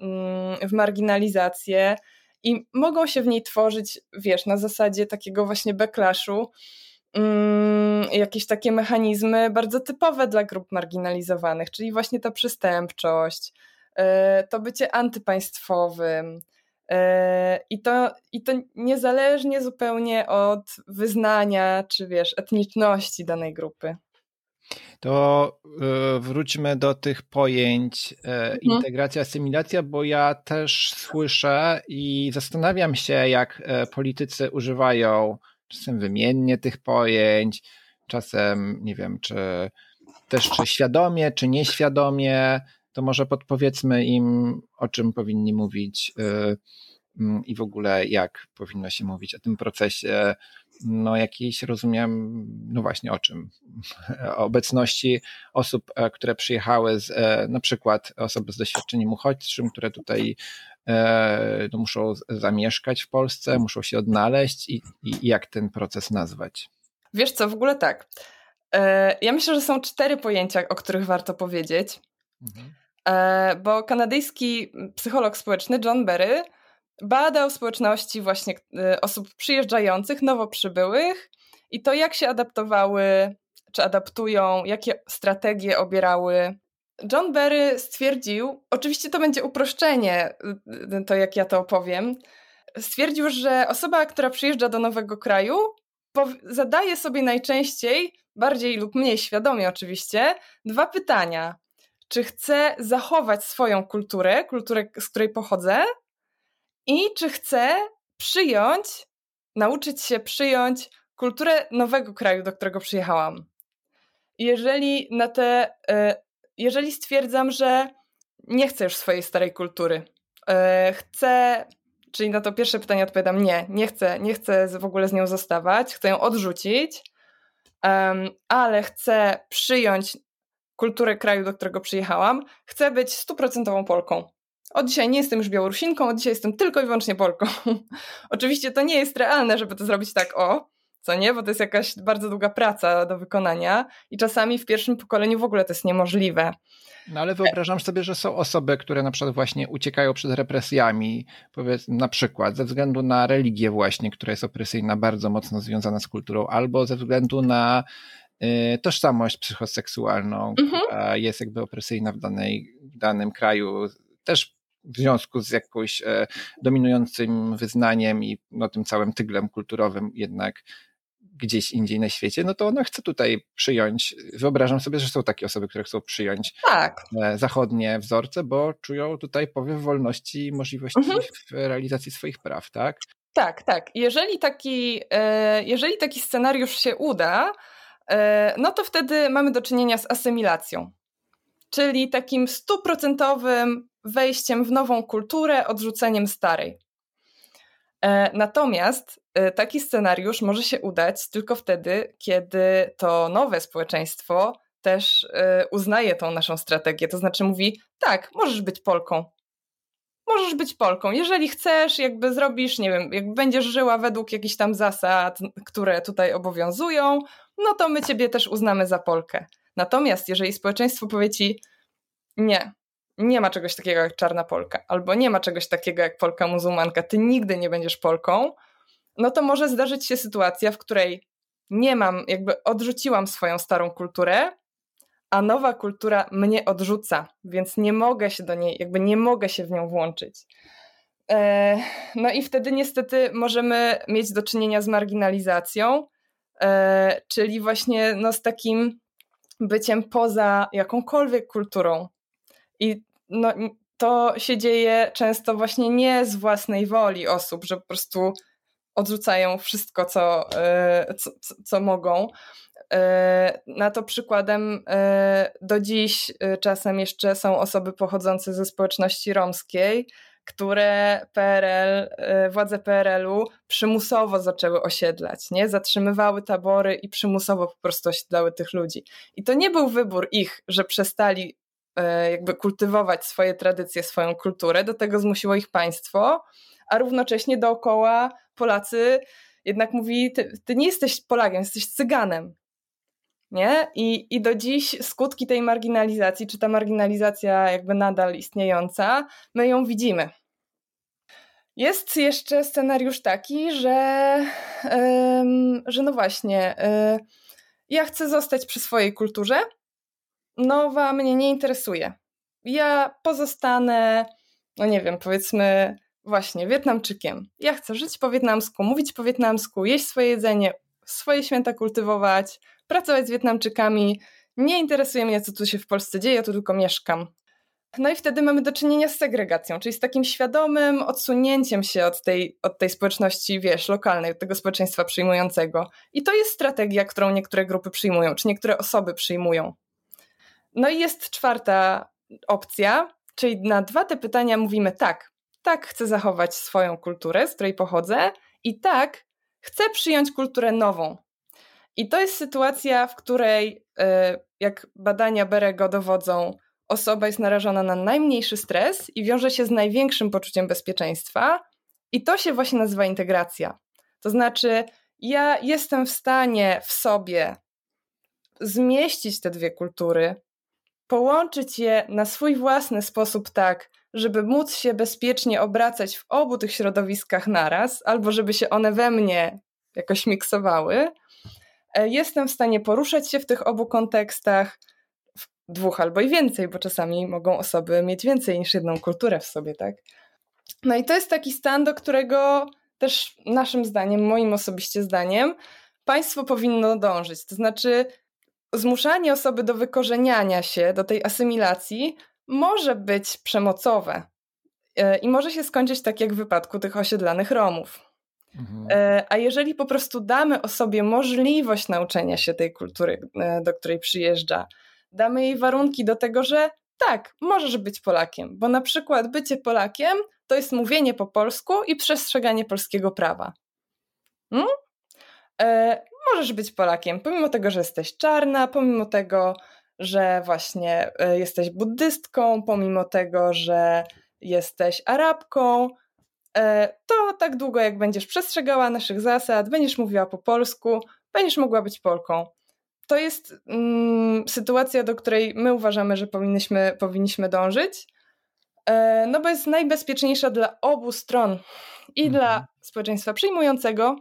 mm, w marginalizację i mogą się w niej tworzyć, wiesz, na zasadzie takiego właśnie backlashu, mm, jakieś takie mechanizmy bardzo typowe dla grup marginalizowanych, czyli właśnie ta przestępczość, e, to bycie antypaństwowym, E, I to, I to niezależnie zupełnie od wyznania, czy wiesz, etniczności danej grupy. To e, wróćmy do tych pojęć e, mhm. integracja, asymilacja, bo ja też słyszę i zastanawiam się, jak politycy używają czasem wymiennie tych pojęć, czasem nie wiem, czy też czy świadomie, czy nieświadomie to może podpowiedzmy im, o czym powinni mówić y, mm, i w ogóle jak powinno się mówić o tym procesie, no jakiejś rozumiem, no właśnie o czym? O obecności osób, e, które przyjechały z, e, na przykład osoby z doświadczeniem uchodźczym, które tutaj e, no, muszą zamieszkać w Polsce, muszą się odnaleźć i, i jak ten proces nazwać? Wiesz co, w ogóle tak. Ja myślę, że są cztery pojęcia, o których warto powiedzieć. Mhm. E, bo kanadyjski psycholog społeczny John Berry badał społeczności właśnie e, osób przyjeżdżających, nowo przybyłych i to, jak się adaptowały, czy adaptują, jakie strategie obierały. John Berry stwierdził, oczywiście to będzie uproszczenie, e, to jak ja to opowiem, stwierdził, że osoba, która przyjeżdża do nowego kraju, zadaje sobie najczęściej, bardziej lub mniej świadomie oczywiście, dwa pytania czy chcę zachować swoją kulturę, kulturę, z której pochodzę, i czy chcę przyjąć, nauczyć się przyjąć kulturę nowego kraju, do którego przyjechałam. Jeżeli na te, e, jeżeli stwierdzam, że nie chcę już swojej starej kultury, e, chcę, czyli na to pierwsze pytanie odpowiadam nie, nie chcę, nie chcę w ogóle z nią zostawać, chcę ją odrzucić, ale chcę przyjąć kulturę kraju, do którego przyjechałam, chcę być stuprocentową Polką. Od dzisiaj nie jestem już Białorusinką, od dzisiaj jestem tylko i wyłącznie Polką. Oczywiście to nie jest realne, żeby to zrobić tak o, co nie, bo to jest jakaś bardzo długa praca do wykonania i czasami w pierwszym pokoleniu w ogóle to jest niemożliwe. No ale wyobrażam sobie, że są osoby, które na przykład właśnie uciekają przed represjami, powiedzmy na przykład ze względu na religię właśnie, która jest opresyjna, bardzo mocno związana z kulturą, albo ze względu na tożsamość psychoseksualną, mhm. która jest jakby opresyjna w, danej, w danym kraju, też w związku z jakimś e, dominującym wyznaniem i no, tym całym tyglem kulturowym jednak gdzieś indziej na świecie, no to ona chce tutaj przyjąć, wyobrażam sobie, że są takie osoby, które chcą przyjąć tak. E, zachodnie wzorce, bo czują tutaj powiew wolności i możliwości mhm. w realizacji swoich praw, tak? Tak, tak. Jeżeli taki, e, jeżeli taki scenariusz się uda, no to wtedy mamy do czynienia z asymilacją, czyli takim stuprocentowym wejściem w nową kulturę, odrzuceniem starej. E, natomiast e, taki scenariusz może się udać tylko wtedy, kiedy to nowe społeczeństwo też uznaje tą naszą strategię, to znaczy mówi: tak, możesz być Polką. Możesz być Polką. Jeżeli chcesz, jakby zrobisz, nie wiem, jak będziesz żyła według jakichś tam zasad, które tutaj obowiązują, no to my ciebie też uznamy za Polkę. Natomiast jeżeli społeczeństwo powie ci, nie, nie ma czegoś takiego jak czarna Polka, albo nie ma czegoś takiego jak Polka muzułmanka, ty nigdy nie będziesz Polką, no to może zdarzyć się sytuacja, w której nie mam, jakby odrzuciłam swoją starą kulturę, a nowa kultura mnie odrzuca, więc nie mogę się do niej, jakby nie mogę się w nią włączyć. E, no i wtedy niestety możemy mieć do czynienia z marginalizacją, e, czyli właśnie no, z takim byciem poza jakąkolwiek kulturą. I no, to się dzieje często właśnie nie z własnej woli osób, że po prostu odrzucają wszystko, co, e, co, co mogą. E, na to przykładem e, do dziś czasem jeszcze są osoby pochodzące ze społeczności romskiej, które PRL, władze PRL-u przymusowo zaczęły osiedlać, nie? Zatrzymywały tabory i przymusowo po prostu osiedlały tych ludzi. I to nie był wybór ich, że przestali jakby kultywować swoje tradycje, swoją kulturę, do tego zmusiło ich państwo, a równocześnie dookoła Polacy jednak mówi, ty, ty nie jesteś Polakiem, jesteś Cyganem. Nie? I, I do dziś skutki tej marginalizacji, czy ta marginalizacja jakby nadal istniejąca, my ją widzimy. Jest jeszcze scenariusz taki, że, że no właśnie, yy, ja chcę zostać przy swojej kulturze, nowa mnie nie interesuje. Ja pozostanę, no nie wiem, powiedzmy, właśnie Wietnamczykiem. Ja chcę żyć po wietnamsku, mówić po wietnamsku, jeść swoje jedzenie, swoje święta kultywować, pracować z Wietnamczykami. Nie interesuje mnie, co tu się w Polsce dzieje, ja tu tylko mieszkam. No i wtedy mamy do czynienia z segregacją, czyli z takim świadomym odsunięciem się od tej, od tej społeczności, wiesz, lokalnej, od tego społeczeństwa przyjmującego. I to jest strategia, którą niektóre grupy przyjmują, czy niektóre osoby przyjmują. No i jest czwarta opcja, czyli na dwa te pytania mówimy tak, tak chcę zachować swoją kulturę, z której pochodzę, i tak chcę przyjąć kulturę nową. I to jest sytuacja, w której, e, jak badania Berego dowodzą, osoba jest narażona na najmniejszy stres i wiąże się z największym poczuciem bezpieczeństwa, i to się właśnie nazywa integracja. To znaczy, ja jestem w stanie w sobie zmieścić te dwie kultury, połączyć je na swój własny sposób tak, żeby móc się bezpiecznie obracać w obu tych środowiskach naraz, albo żeby się one we mnie jakoś miksowały, e, jestem w stanie poruszać się w tych obu kontekstach, w dwóch albo i więcej, bo czasami mogą osoby mieć więcej niż jedną kulturę w sobie, tak? No i to jest taki stan, do którego też naszym zdaniem, moim osobiście zdaniem, państwo powinno dążyć. To znaczy, zmuszanie osoby do wykorzeniania się, do tej asymilacji, może być przemocowe e, i może się skończyć tak jak w wypadku tych osiedlanych Romów. Mhm. E, a jeżeli po prostu damy osobie możliwość nauczenia się tej kultury, e, do której przyjeżdża, damy jej warunki do tego, że tak, możesz być Polakiem, bo na przykład bycie Polakiem to jest mówienie po polsku i przestrzeganie polskiego prawa. Hmm? E, możesz być Polakiem, pomimo tego, że jesteś czarna, pomimo tego, że właśnie e, jesteś buddystką, pomimo tego, że jesteś Arabką, e, to tak długo jak będziesz przestrzegała naszych zasad, będziesz mówiła po polsku, będziesz mogła być Polką. To jest mm, sytuacja, do której my uważamy, że powinniśmy, powinniśmy dążyć, e, no bo jest najbezpieczniejsza dla obu stron i mhm. dla społeczeństwa przyjmującego,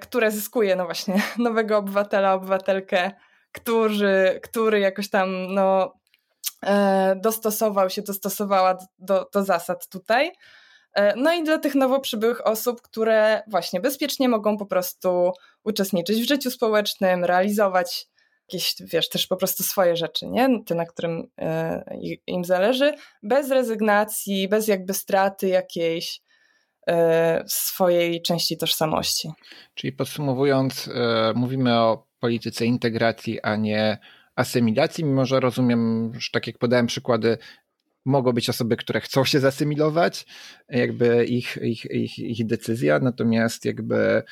które zyskuje no właśnie nowego obywatela, obywatelkę który, który jakoś tam no, e, dostosował się, dostosowała do, do zasad tutaj. E, no i dla tych nowo przybyłych osób, które właśnie bezpiecznie mogą po prostu uczestniczyć w życiu społecznym, realizować jakieś, wiesz, też po prostu swoje rzeczy, nie? Te, na którym e, im zależy, bez rezygnacji, bez jakby straty jakiejś swojej części tożsamości. Czyli podsumowując, mówimy o polityce integracji, a nie asymilacji, mimo że rozumiem, że tak jak podałem przykłady, mogą być osoby, które chcą się zasymilować, jakby ich, ich, ich, ich decyzja, natomiast jakby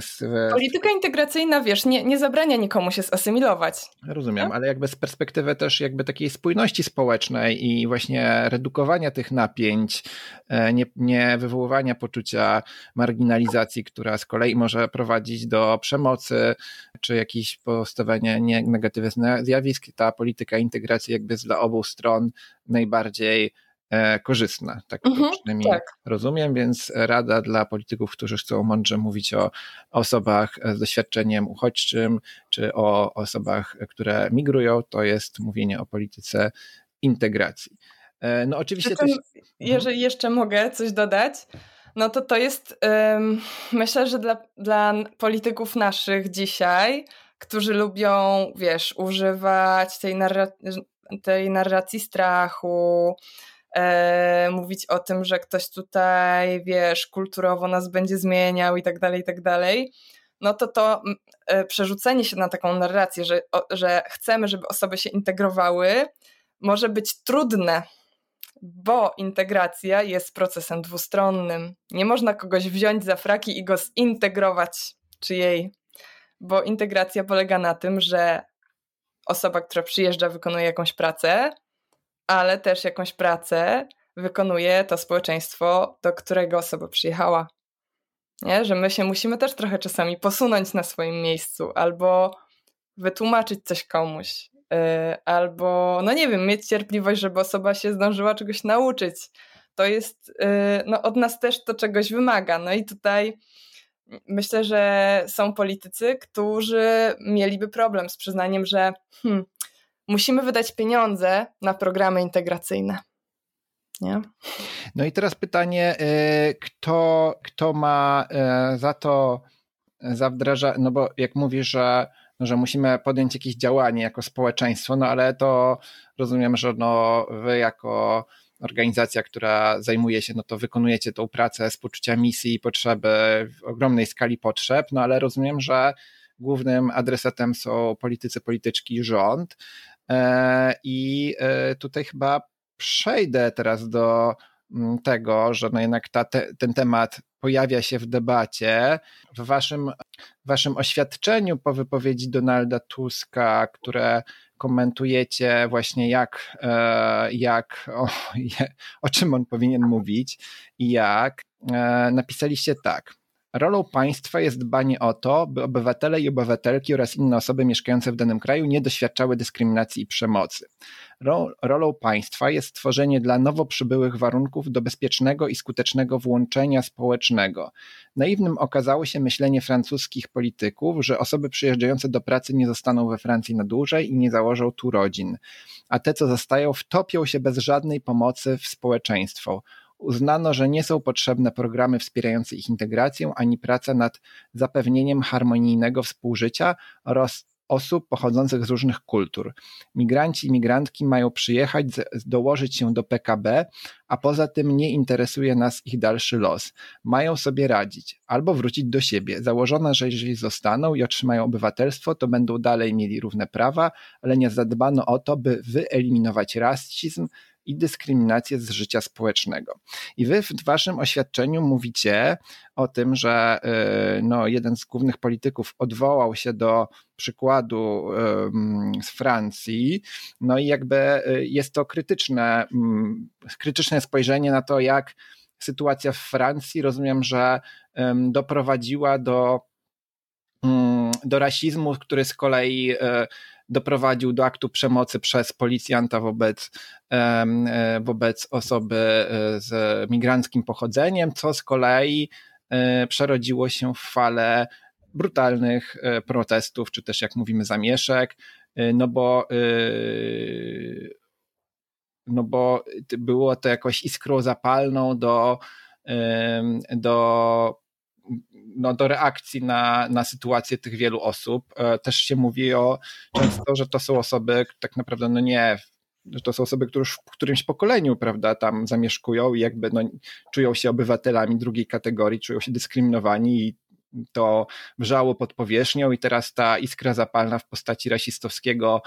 z, Polityka integracyjna, wiesz, nie, nie zabrania nikomu się zasymilować. Rozumiem, ale jakby z perspektywy też jakby takiej spójności społecznej i właśnie redukowania tych napięć, e, nie, nie wywoływania poczucia marginalizacji, która z kolei może prowadzić do przemocy, czy jakieś postawienia negatywnych zjawisk, ta polityka integracji jakby jest dla obu stron najbardziej E, korzystna. Tak mhm, przynajmniej tak. rozumiem, więc rada dla polityków, którzy chcą mądrze mówić o osobach z doświadczeniem uchodźczym, czy o osobach, które migrują, to jest mówienie o polityce integracji. E, no oczywiście też... Mhm. Jeżeli jeszcze mogę coś dodać, no to to jest, um, myślę, że dla, dla polityków naszych dzisiaj, którzy lubią, wiesz, używać tej, narra tej narracji strachu, e, mówić o tym, że ktoś tutaj, wiesz, kulturowo nas będzie zmieniał i tak dalej, i tak dalej, no to to e, przerzucenie się na taką narrację, że, o, że chcemy, żeby osoby się integrowały, może być trudne, bo integracja jest procesem dwustronnym. Nie można kogoś wziąć za fraki i go zintegrować, czy jej, bo integracja polega na tym, że osoba, która przyjeżdża, wykonuje jakąś pracę, ale też jakąś pracę wykonuje to społeczeństwo, do którego osoba przyjechała. Nie? Że my się musimy też trochę czasami posunąć na swoim miejscu albo wytłumaczyć coś komuś, albo, no nie wiem, mieć cierpliwość, żeby osoba się zdążyła czegoś nauczyć. To jest, yy, no od nas też to czegoś wymaga. No i tutaj myślę, że są politycy, którzy mieliby problem z przyznaniem, że hmm, musimy wydać pieniądze na programy integracyjne. Nie? No i teraz pytanie, y, kto, kto ma y, za to za wdraża, no bo jak mówisz, że, no, że musimy podjąć jakieś działanie jako społeczeństwo, no ale to rozumiem, że no wy jako organizacja, która zajmuje się, no to wykonujecie tą pracę z poczucia misji i potrzeby, w ogromnej skali potrzeb, no ale rozumiem, że głównym adresatem są politycy, polityczki, rząd. E, I e, tutaj chyba przejdę teraz do mm, tego, że no jednak ta, te, ten temat pojawia się w debacie. W waszym, waszym oświadczeniu po wypowiedzi Donalda Tuska, które komentujecie właśnie jak, e, jak o, o czym on powinien mówić i jak, napisaliście tak. Rolą państwa jest dbanie o to, by obywatele i obywatelki oraz inne osoby mieszkające w danym kraju nie doświadczały dyskryminacji i przemocy. Rolą państwa jest stworzenie dla nowo przybyłych warunków do bezpiecznego i skutecznego włączenia społecznego. Naiwnym okazało się myślenie francuskich polityków, że osoby przyjeżdżające do pracy nie zostaną we Francji na dłużej i nie założą tu rodzin, a te, co zostają, wtopią się bez żadnej pomocy w społeczeństwo uznano, że nie są potrzebne programy wspierające ich integrację ani praca nad zapewnieniem harmonijnego współżycia oraz osób pochodzących z różnych kultur. Migranci i migrantki mają przyjechać, dołożyć się do PKB, a poza tym nie interesuje nas ich dalszy los. Mają sobie radzić albo wrócić do siebie. Założono, że jeżeli zostaną i otrzymają obywatelstwo, to będą dalej mieli równe prawa, ale nie zadbano o to, by wyeliminować rasizm, i dyskryminację z życia społecznego. I wy w waszym oświadczeniu mówicie o tym, że y, no, jeden z głównych polityków odwołał się do przykładu z Francji, no i jakby y, jest to krytyczne, mm, krytyczne spojrzenie na to, jak sytuacja w Francji, rozumiem, że doprowadziła do mm, do rasizmu, który z kolei y, doprowadził do aktu przemocy przez policjanta wobec, e, wobec osoby e, z migranckim pochodzeniem, co z kolei e, przerodziło się w falę brutalnych protestów, czy też jak mówimy zamieszek, no bo no bo było to jakoś iskrą zapalną do, do no, do reakcji na, na sytuację tych wielu osób. E, też się mówi o często, że to są osoby tak naprawdę no nie że to są osoby, które już w którymś pokoleniu, prawda, tam zamieszkują i jakby no, czują się obywatelami drugiej kategorii, czują się dyskryminowani i to wrzało pod powierzchnią i teraz ta iskra zapalna w postaci rasistowskiego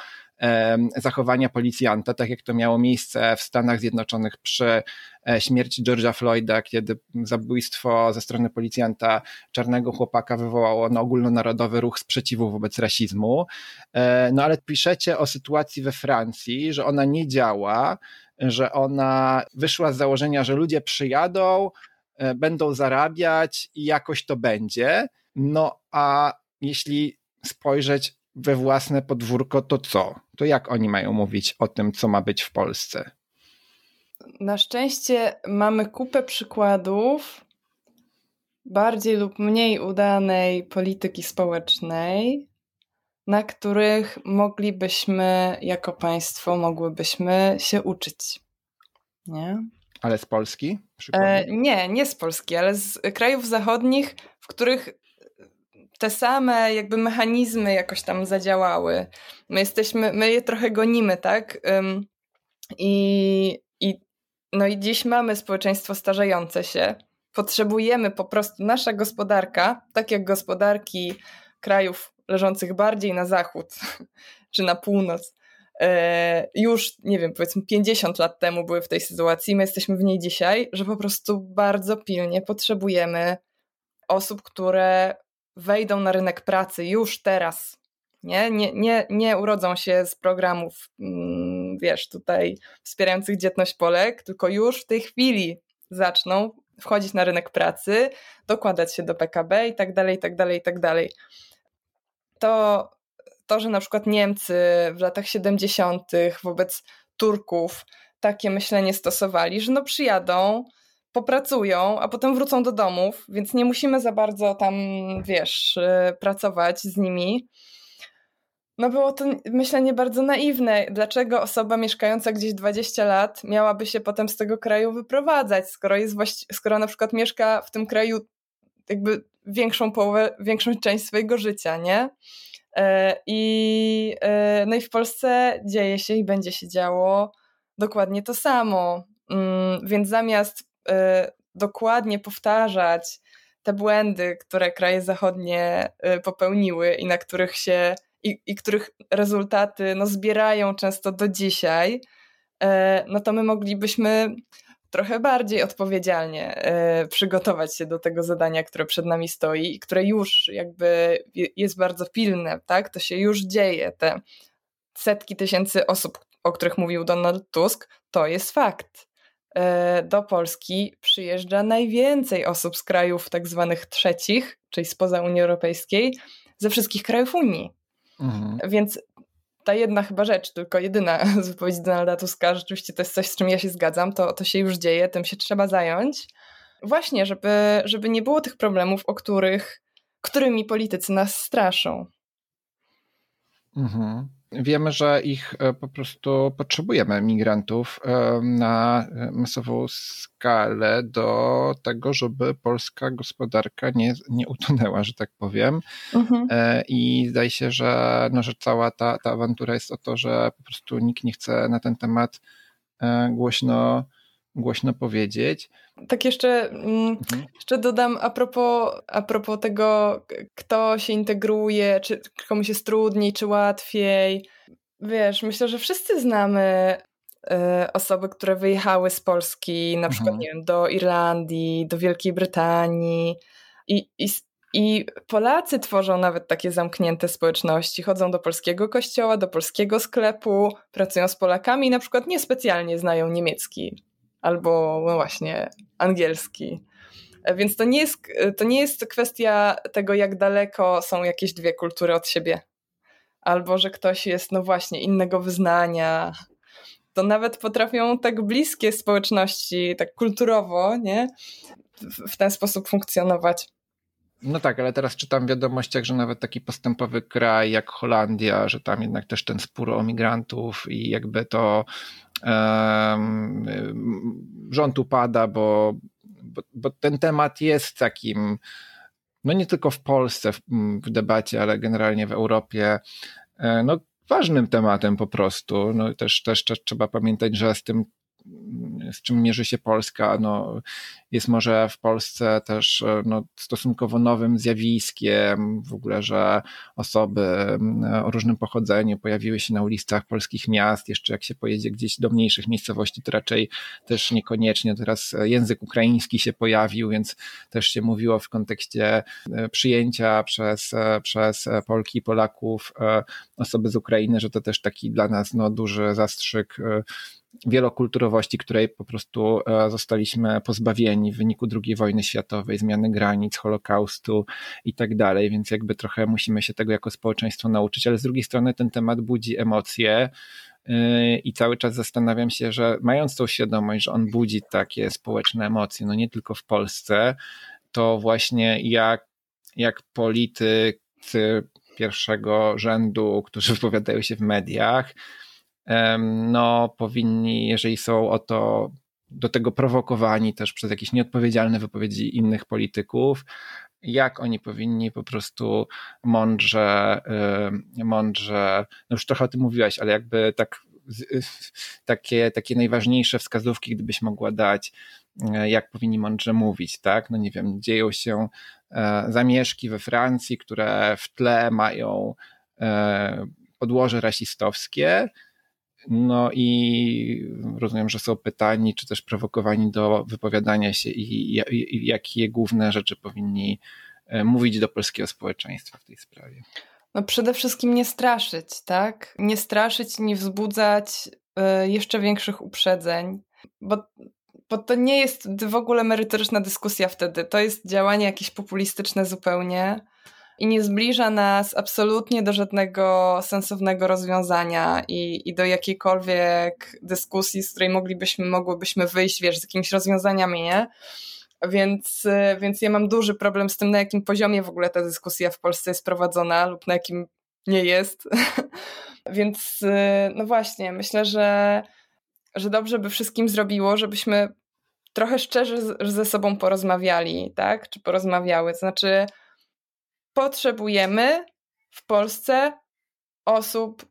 zachowania policjanta, tak jak to miało miejsce w Stanach Zjednoczonych przy e, śmierci George'a Floyda, kiedy zabójstwo ze strony policjanta czarnego chłopaka wywołało no, ogólnonarodowy ruch sprzeciwu wobec rasizmu. E, no ale piszecie o sytuacji we Francji, że ona nie działa, że ona wyszła z założenia, że ludzie przyjadą, e, będą zarabiać i jakoś to będzie. No a jeśli spojrzeć we własne podwórko, to co? To jak oni mają mówić o tym, co ma być w Polsce? Na szczęście mamy kupę przykładów bardziej lub mniej udanej polityki społecznej, na których moglibyśmy jako państwo mogłybyśmy się uczyć. Nie? Ale z Polski? E, nie, nie z Polski, ale z krajów zachodnich, w których te same jakby mechanizmy jakoś tam zadziałały. My jesteśmy, my je trochę gonimy, tak? I, i, no i dziś mamy społeczeństwo starzejące się. Potrzebujemy po prostu, nasza gospodarka, tak jak gospodarki krajów leżących bardziej na zachód czy na północ, e, już, nie wiem, powiedzmy 50 lat temu były w tej sytuacji, my jesteśmy w niej dzisiaj, że po prostu bardzo pilnie potrzebujemy osób, które wejdą na rynek pracy już teraz. Nie, nie, nie, nie urodzą się z programów, mm, wiesz, tutaj wspierających dzietność Polek, tylko już w tej chwili zaczną wchodzić na rynek pracy, dokładać się do PKB i tak dalej, i tak dalej, i tak dalej to, to, że na przykład Niemcy w latach 70. wobec Turków takie myślenie stosowali, że no przyjadą, popracują, a potem wrócą do domów, więc nie musimy za bardzo tam, wiesz, y, pracować z nimi. No było to myślenie bardzo naiwne. Dlaczego osoba mieszkająca gdzieś 20 lat miałaby się potem z tego kraju wyprowadzać, skoro, jest właści- skoro na przykład mieszka w tym kraju jakby większą połowę, większą część swojego życia, nie? E, I, e, no i w Polsce dzieje się i będzie się działo dokładnie to samo. Mm, więc zamiast dokładnie powtarzać te błędy, które kraje zachodnie popełniły i na których się i, i których rezultaty no, zbierają często do dzisiaj, no to my moglibyśmy trochę bardziej odpowiedzialnie przygotować się do tego zadania, które przed nami stoi i które już jakby jest bardzo pilne, tak? To się już dzieje. Te setki tysięcy osób, o których mówił Donald Tusk, to jest fakt. E, do Polski przyjeżdża najwięcej osób z krajów tak zwanych trzecich, czyli spoza Unii Europejskiej, ze wszystkich krajów Unii. Mhm. Więc ta jedna chyba rzecz, tylko jedyna z wypowiedzi Donalda Tuska, rzeczywiście to jest coś, z czym ja się zgadzam, to, to się już dzieje, tym się trzeba zająć. Właśnie, żeby, żeby nie było tych problemów, o których, którymi politycy nas straszą. Mhm. Wiemy, że ich e, po prostu potrzebujemy, migrantów, e, na masową skalę do tego, żeby polska gospodarka nie, nie utonęła, że tak powiem. Mhm. E, I zdaje się, że, no, że cała ta, ta awantura jest o to, że po prostu nikt nie chce na ten temat głośno głośno powiedzieć. Tak jeszcze, mm, mhm. jeszcze dodam a propos, a propos tego, kto się integruje, czy komu jest trudniej, czy łatwiej. Wiesz, myślę, że wszyscy znamy y, osoby, które wyjechały z Polski, na przykład mhm. nie wiem, do Irlandii, do Wielkiej Brytanii i, i i Polacy tworzą nawet takie zamknięte społeczności. Chodzą do polskiego kościoła, do polskiego sklepu, pracują z Polakami i na przykład niespecjalnie znają niemiecki albo no właśnie angielski. E, więc to nie, jest, to nie jest kwestia tego, jak daleko są jakieś dwie kultury od siebie, albo że ktoś jest, no właśnie, innego wyznania. To nawet potrafią tak bliskie społeczności, tak kulturowo, nie? W, ten sposób funkcjonować. No tak, ale teraz czytam w wiadomościach, że nawet taki postępowy kraj jak Holandia, że tam jednak też ten spór o migrantów i jakby to rząd upada, bo, bo, bo, ten temat jest takim, no nie tylko w Polsce w, w debacie, ale generalnie w Europie, e, no ważnym tematem po prostu. No też, też, też trzeba pamiętać, że z tym z czym mierzy się Polska. No, jest może w Polsce też no, stosunkowo nowym zjawiskiem w ogóle, że osoby o różnym pochodzeniu pojawiły się na ulicach polskich miast. Jeszcze jak się pojedzie gdzieś do mniejszych miejscowości, to raczej też niekoniecznie. Teraz język ukraiński się pojawił, więc też się mówiło w kontekście e, przyjęcia przez, e, przez Polki i Polaków e, osoby z Ukrainy, że to też taki dla nas no, duży zastrzyk wielokulturowości, której po prostu e, zostaliśmy pozbawieni w wyniku II wojny światowej, zmiany granic, Holokaustu i tak dalej, więc jakby trochę musimy się tego jako społeczeństwo nauczyć, ale z drugiej strony ten temat budzi emocje e, i cały czas zastanawiam się, że mając tą świadomość, że on budzi takie społeczne emocje, no nie tylko w Polsce, to właśnie jak, jak politycy pierwszego rzędu, którzy wypowiadają się w mediach, no powinni, jeżeli są o to do tego prowokowani też przez jakieś nieodpowiedzialne wypowiedzi innych polityków, jak oni powinni po prostu mądrze, mądrze, no już trochę o tym mówiłaś, ale jakby tak takie, takie najważniejsze wskazówki, gdybyś mogła dać, e, jak powinni mądrze mówić, tak? No nie wiem, dzieją się e, zamieszki we Francji, które w tle mają e, podłoże rasistowskie, no i rozumiem, że są pytani, czy też prowokowani do wypowiadania się i, jakie główne rzeczy powinni e, mówić do polskiego społeczeństwa w tej sprawie. No przede wszystkim nie straszyć, tak? Nie straszyć, nie wzbudzać y, jeszcze większych uprzedzeń, bo, bo to nie jest w ogóle merytoryczna dyskusja wtedy. To jest działanie jakieś populistyczne zupełnie i nie zbliża nas absolutnie do żadnego sensownego rozwiązania i, i do jakiejkolwiek dyskusji, z której moglibyśmy, mogłybyśmy wyjść, wiesz, z jakimiś rozwiązaniami, nie? Więc, więc ja mam duży problem z tym, na jakim poziomie w ogóle ta dyskusja w Polsce jest prowadzona lub na jakim nie jest. więc no właśnie, myślę, że, że dobrze by wszystkim zrobiło, żebyśmy trochę szczerze ze sobą porozmawiali, tak? Czy porozmawiały. To znaczy, potrzebujemy w Polsce osób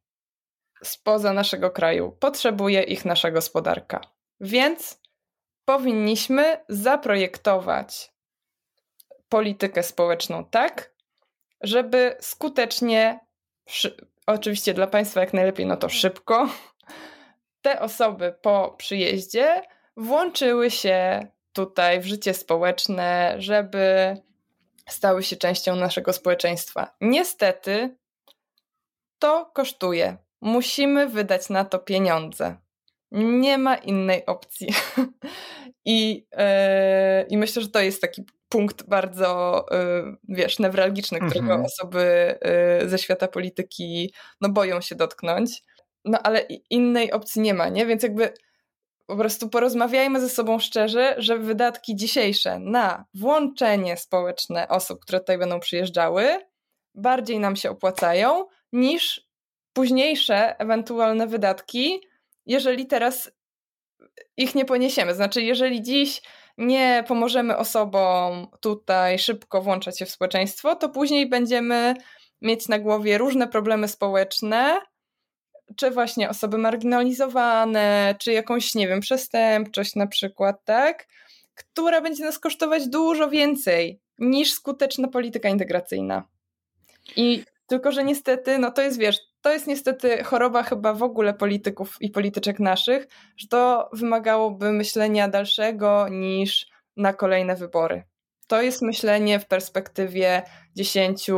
spoza naszego kraju. Potrzebuje ich nasza gospodarka. Więc powinniśmy zaprojektować politykę społeczną tak, żeby skutecznie, oczywiście dla Państwa jak najlepiej, no to szybko, te osoby po przyjeździe włączyły się tutaj w życie społeczne, żeby stały się częścią naszego społeczeństwa. Niestety to kosztuje. Musimy wydać na to pieniądze. Nie ma innej opcji. I, yy, I myślę, że to jest taki punkt bardzo, yy, wiesz, newralgiczny, którego mhm. osoby yy, ze świata polityki no, boją się dotknąć. No ale innej opcji nie ma, nie? Więc jakby po prostu porozmawiajmy ze sobą szczerze, że wydatki dzisiejsze na włączenie społeczne osób, które tutaj będą przyjeżdżały, bardziej nam się opłacają niż późniejsze ewentualne wydatki, jeżeli teraz ich nie poniesiemy. Znaczy, jeżeli dziś nie pomożemy osobom tutaj szybko włączać się w społeczeństwo, to później będziemy mieć na głowie różne problemy społeczne, czy właśnie osoby marginalizowane, czy jakąś, nie wiem, przestępczość na przykład, tak? Która będzie nas kosztować dużo więcej niż skuteczna polityka integracyjna. I tylko, że niestety, no to jest, wiesz, to jest niestety choroba chyba w ogóle polityków i polityczek naszych, że to wymagałoby myślenia dalszego niż na kolejne wybory. To jest myślenie w perspektywie 10,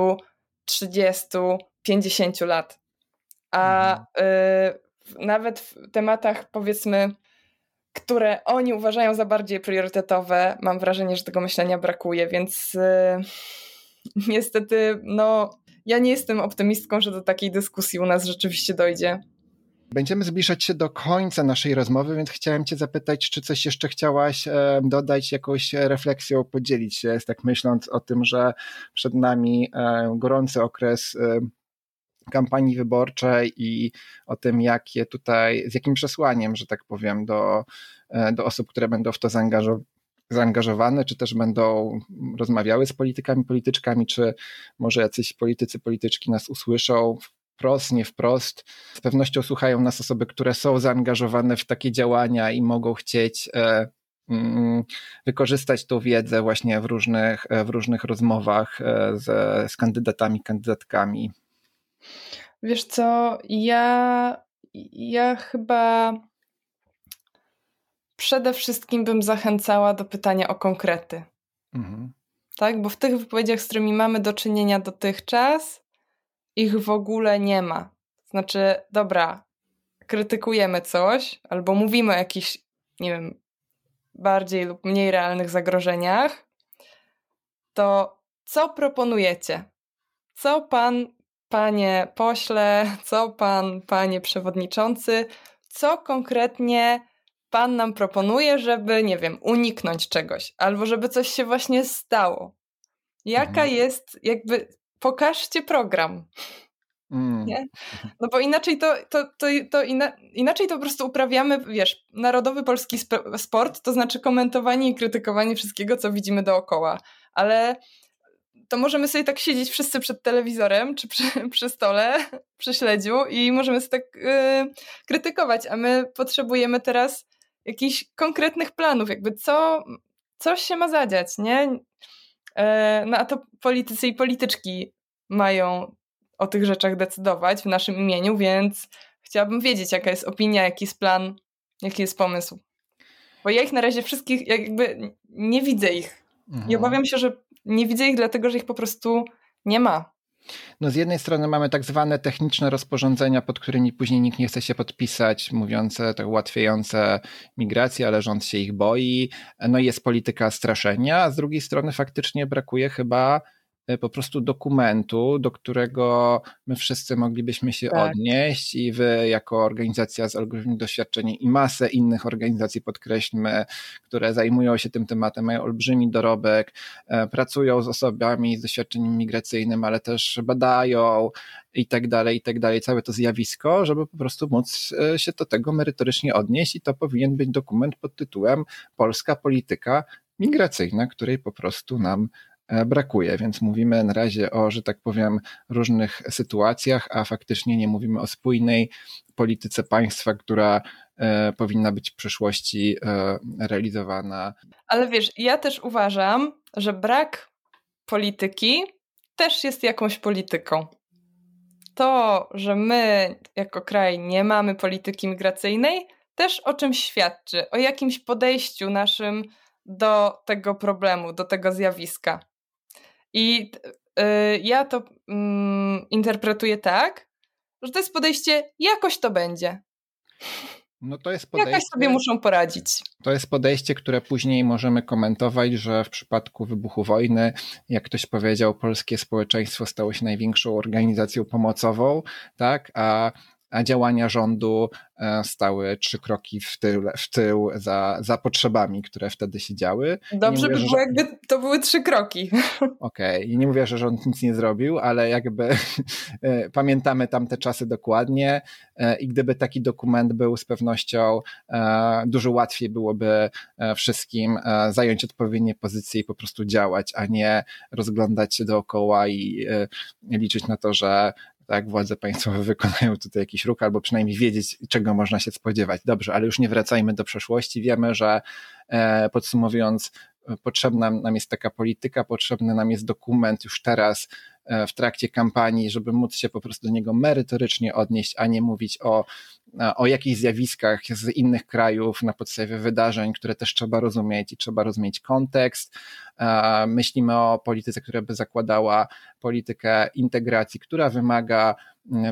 30, 50 lat a mhm. y, nawet w tematach powiedzmy, które oni uważają za bardziej priorytetowe, mam wrażenie, że tego myślenia brakuje, więc y, niestety, no, ja nie jestem optymistką, że do takiej dyskusji u nas rzeczywiście dojdzie. Będziemy zbliżać się do końca naszej rozmowy, więc chciałem Cię zapytać, czy coś jeszcze chciałaś dodać, jakąś refleksją, podzielić się, tak myśląc o tym, że przed nami gorący okres kampanii wyborczej i o tym, jakie tutaj, z jakim przesłaniem, że tak powiem, do, e, do osób, które będą w to zaangażowane, czy też będą rozmawiały z politykami, polityczkami, czy może jacyś politycy, polityczki nas usłyszą wprost, nie wprost. Z pewnością słuchają nas osoby, które są zaangażowane w takie działania i mogą chcieć e, mm, wykorzystać tą wiedzę właśnie w różnych, w różnych rozmowach z, z kandydatami, kandydatkami. Wiesz co, ja, ja chyba przede wszystkim bym zachęcała do pytania o konkrety. Mhm. Tak, bo w tych wypowiedziach, z którymi mamy do czynienia dotychczas, ich w ogóle nie ma. Znaczy, dobra, krytykujemy coś, albo mówimy o jakichś, nie wiem, bardziej lub mniej realnych zagrożeniach, to co proponujecie? Co pan, panie pośle, co pan, panie przewodniczący, co konkretnie pan nam proponuje, żeby, nie wiem, uniknąć czegoś, albo żeby coś się właśnie stało. Jaka mhm. jest, jakby, pokażcie program. Mm. Nie? No bo inaczej to, to, to, to ina, inaczej to po prostu uprawiamy, wiesz, narodowy polski sport, to znaczy komentowanie i krytykowanie wszystkiego, co widzimy dookoła. Ale to możemy sobie tak siedzieć wszyscy przed telewizorem czy przy, przy stole, przy śledziu i możemy sobie tak yy, krytykować, a my potrzebujemy teraz jakichś konkretnych planów, jakby co, co się ma zadziać, nie? E, no a to politycy i polityczki mają o tych rzeczach decydować w naszym imieniu, więc chciałabym wiedzieć, jaka jest opinia, jaki jest plan, jaki jest pomysł. Bo ja ich na razie wszystkich, jakby nie widzę ich. Mhm. I obawiam się, że nie widzę ich dlatego, że ich po prostu nie ma. No z jednej strony mamy tak zwane techniczne rozporządzenia, pod którymi później nikt nie chce się podpisać, mówiące tak ułatwiające migrację, ale rząd się ich boi. No i jest polityka straszenia, a z drugiej strony faktycznie brakuje chyba po prostu dokumentu, do którego my wszyscy moglibyśmy się tak. odnieść i wy jako organizacja z olbrzymim doświadczeniem i masę innych organizacji, podkreślmy, które zajmują się tym tematem, mają olbrzymi dorobek, e, pracują z osobami z doświadczeniem migracyjnym, ale też badają i tak dalej, i tak dalej, całe to zjawisko, żeby po prostu móc e, się do tego merytorycznie odnieść i to powinien być dokument pod tytułem Polska polityka migracyjna, której po prostu nam brakuje, więc mówimy na razie o, że tak powiem, różnych sytuacjach, a faktycznie nie mówimy o spójnej polityce państwa, która e, powinna być w przyszłości e, realizowana. Ale wiesz, ja też uważam, że brak polityki też jest jakąś polityką. To, że my jako kraj nie mamy polityki migracyjnej, też o czymś świadczy, o jakimś podejściu naszym do tego problemu, do tego zjawiska. I y, ja to y, interpretuję tak, że to jest podejście, jakoś to będzie. No to jest podejście, Jakoś sobie muszą poradzić. To jest podejście, które później możemy komentować, że w przypadku wybuchu wojny, jak ktoś powiedział, polskie społeczeństwo stało się największą organizacją pomocową, tak, a a działania rządu e, stały trzy kroki w tył, w tył za, za potrzebami, które wtedy się działy. Dobrze mówię, by było, że... jakby to były trzy kroki. Okej, okay. i nie mówię, że rząd nic nie zrobił, ale jakby e, pamiętamy tamte czasy dokładnie e, i gdyby taki dokument był z pewnością dużo łatwiej byłoby wszystkim zająć odpowiednie pozycje i po prostu działać, a nie rozglądać się dookoła i liczyć na to, że tak, władze państwowe wykonają tutaj jakiś ruch, albo przynajmniej wiedzieć, czego można się spodziewać. Dobrze, ale już nie wracajmy do przeszłości. Wiemy, że e, podsumowując, potrzebna nam jest taka polityka, potrzebny nam jest dokument już teraz w trakcie kampanii, żeby móc się po prostu do niego merytorycznie odnieść, a nie mówić o, o jakichś zjawiskach z innych krajów na podstawie wydarzeń, które też trzeba rozumieć i trzeba rozumieć kontekst. E, myślimy o polityce, która by zakładała politykę integracji, która wymaga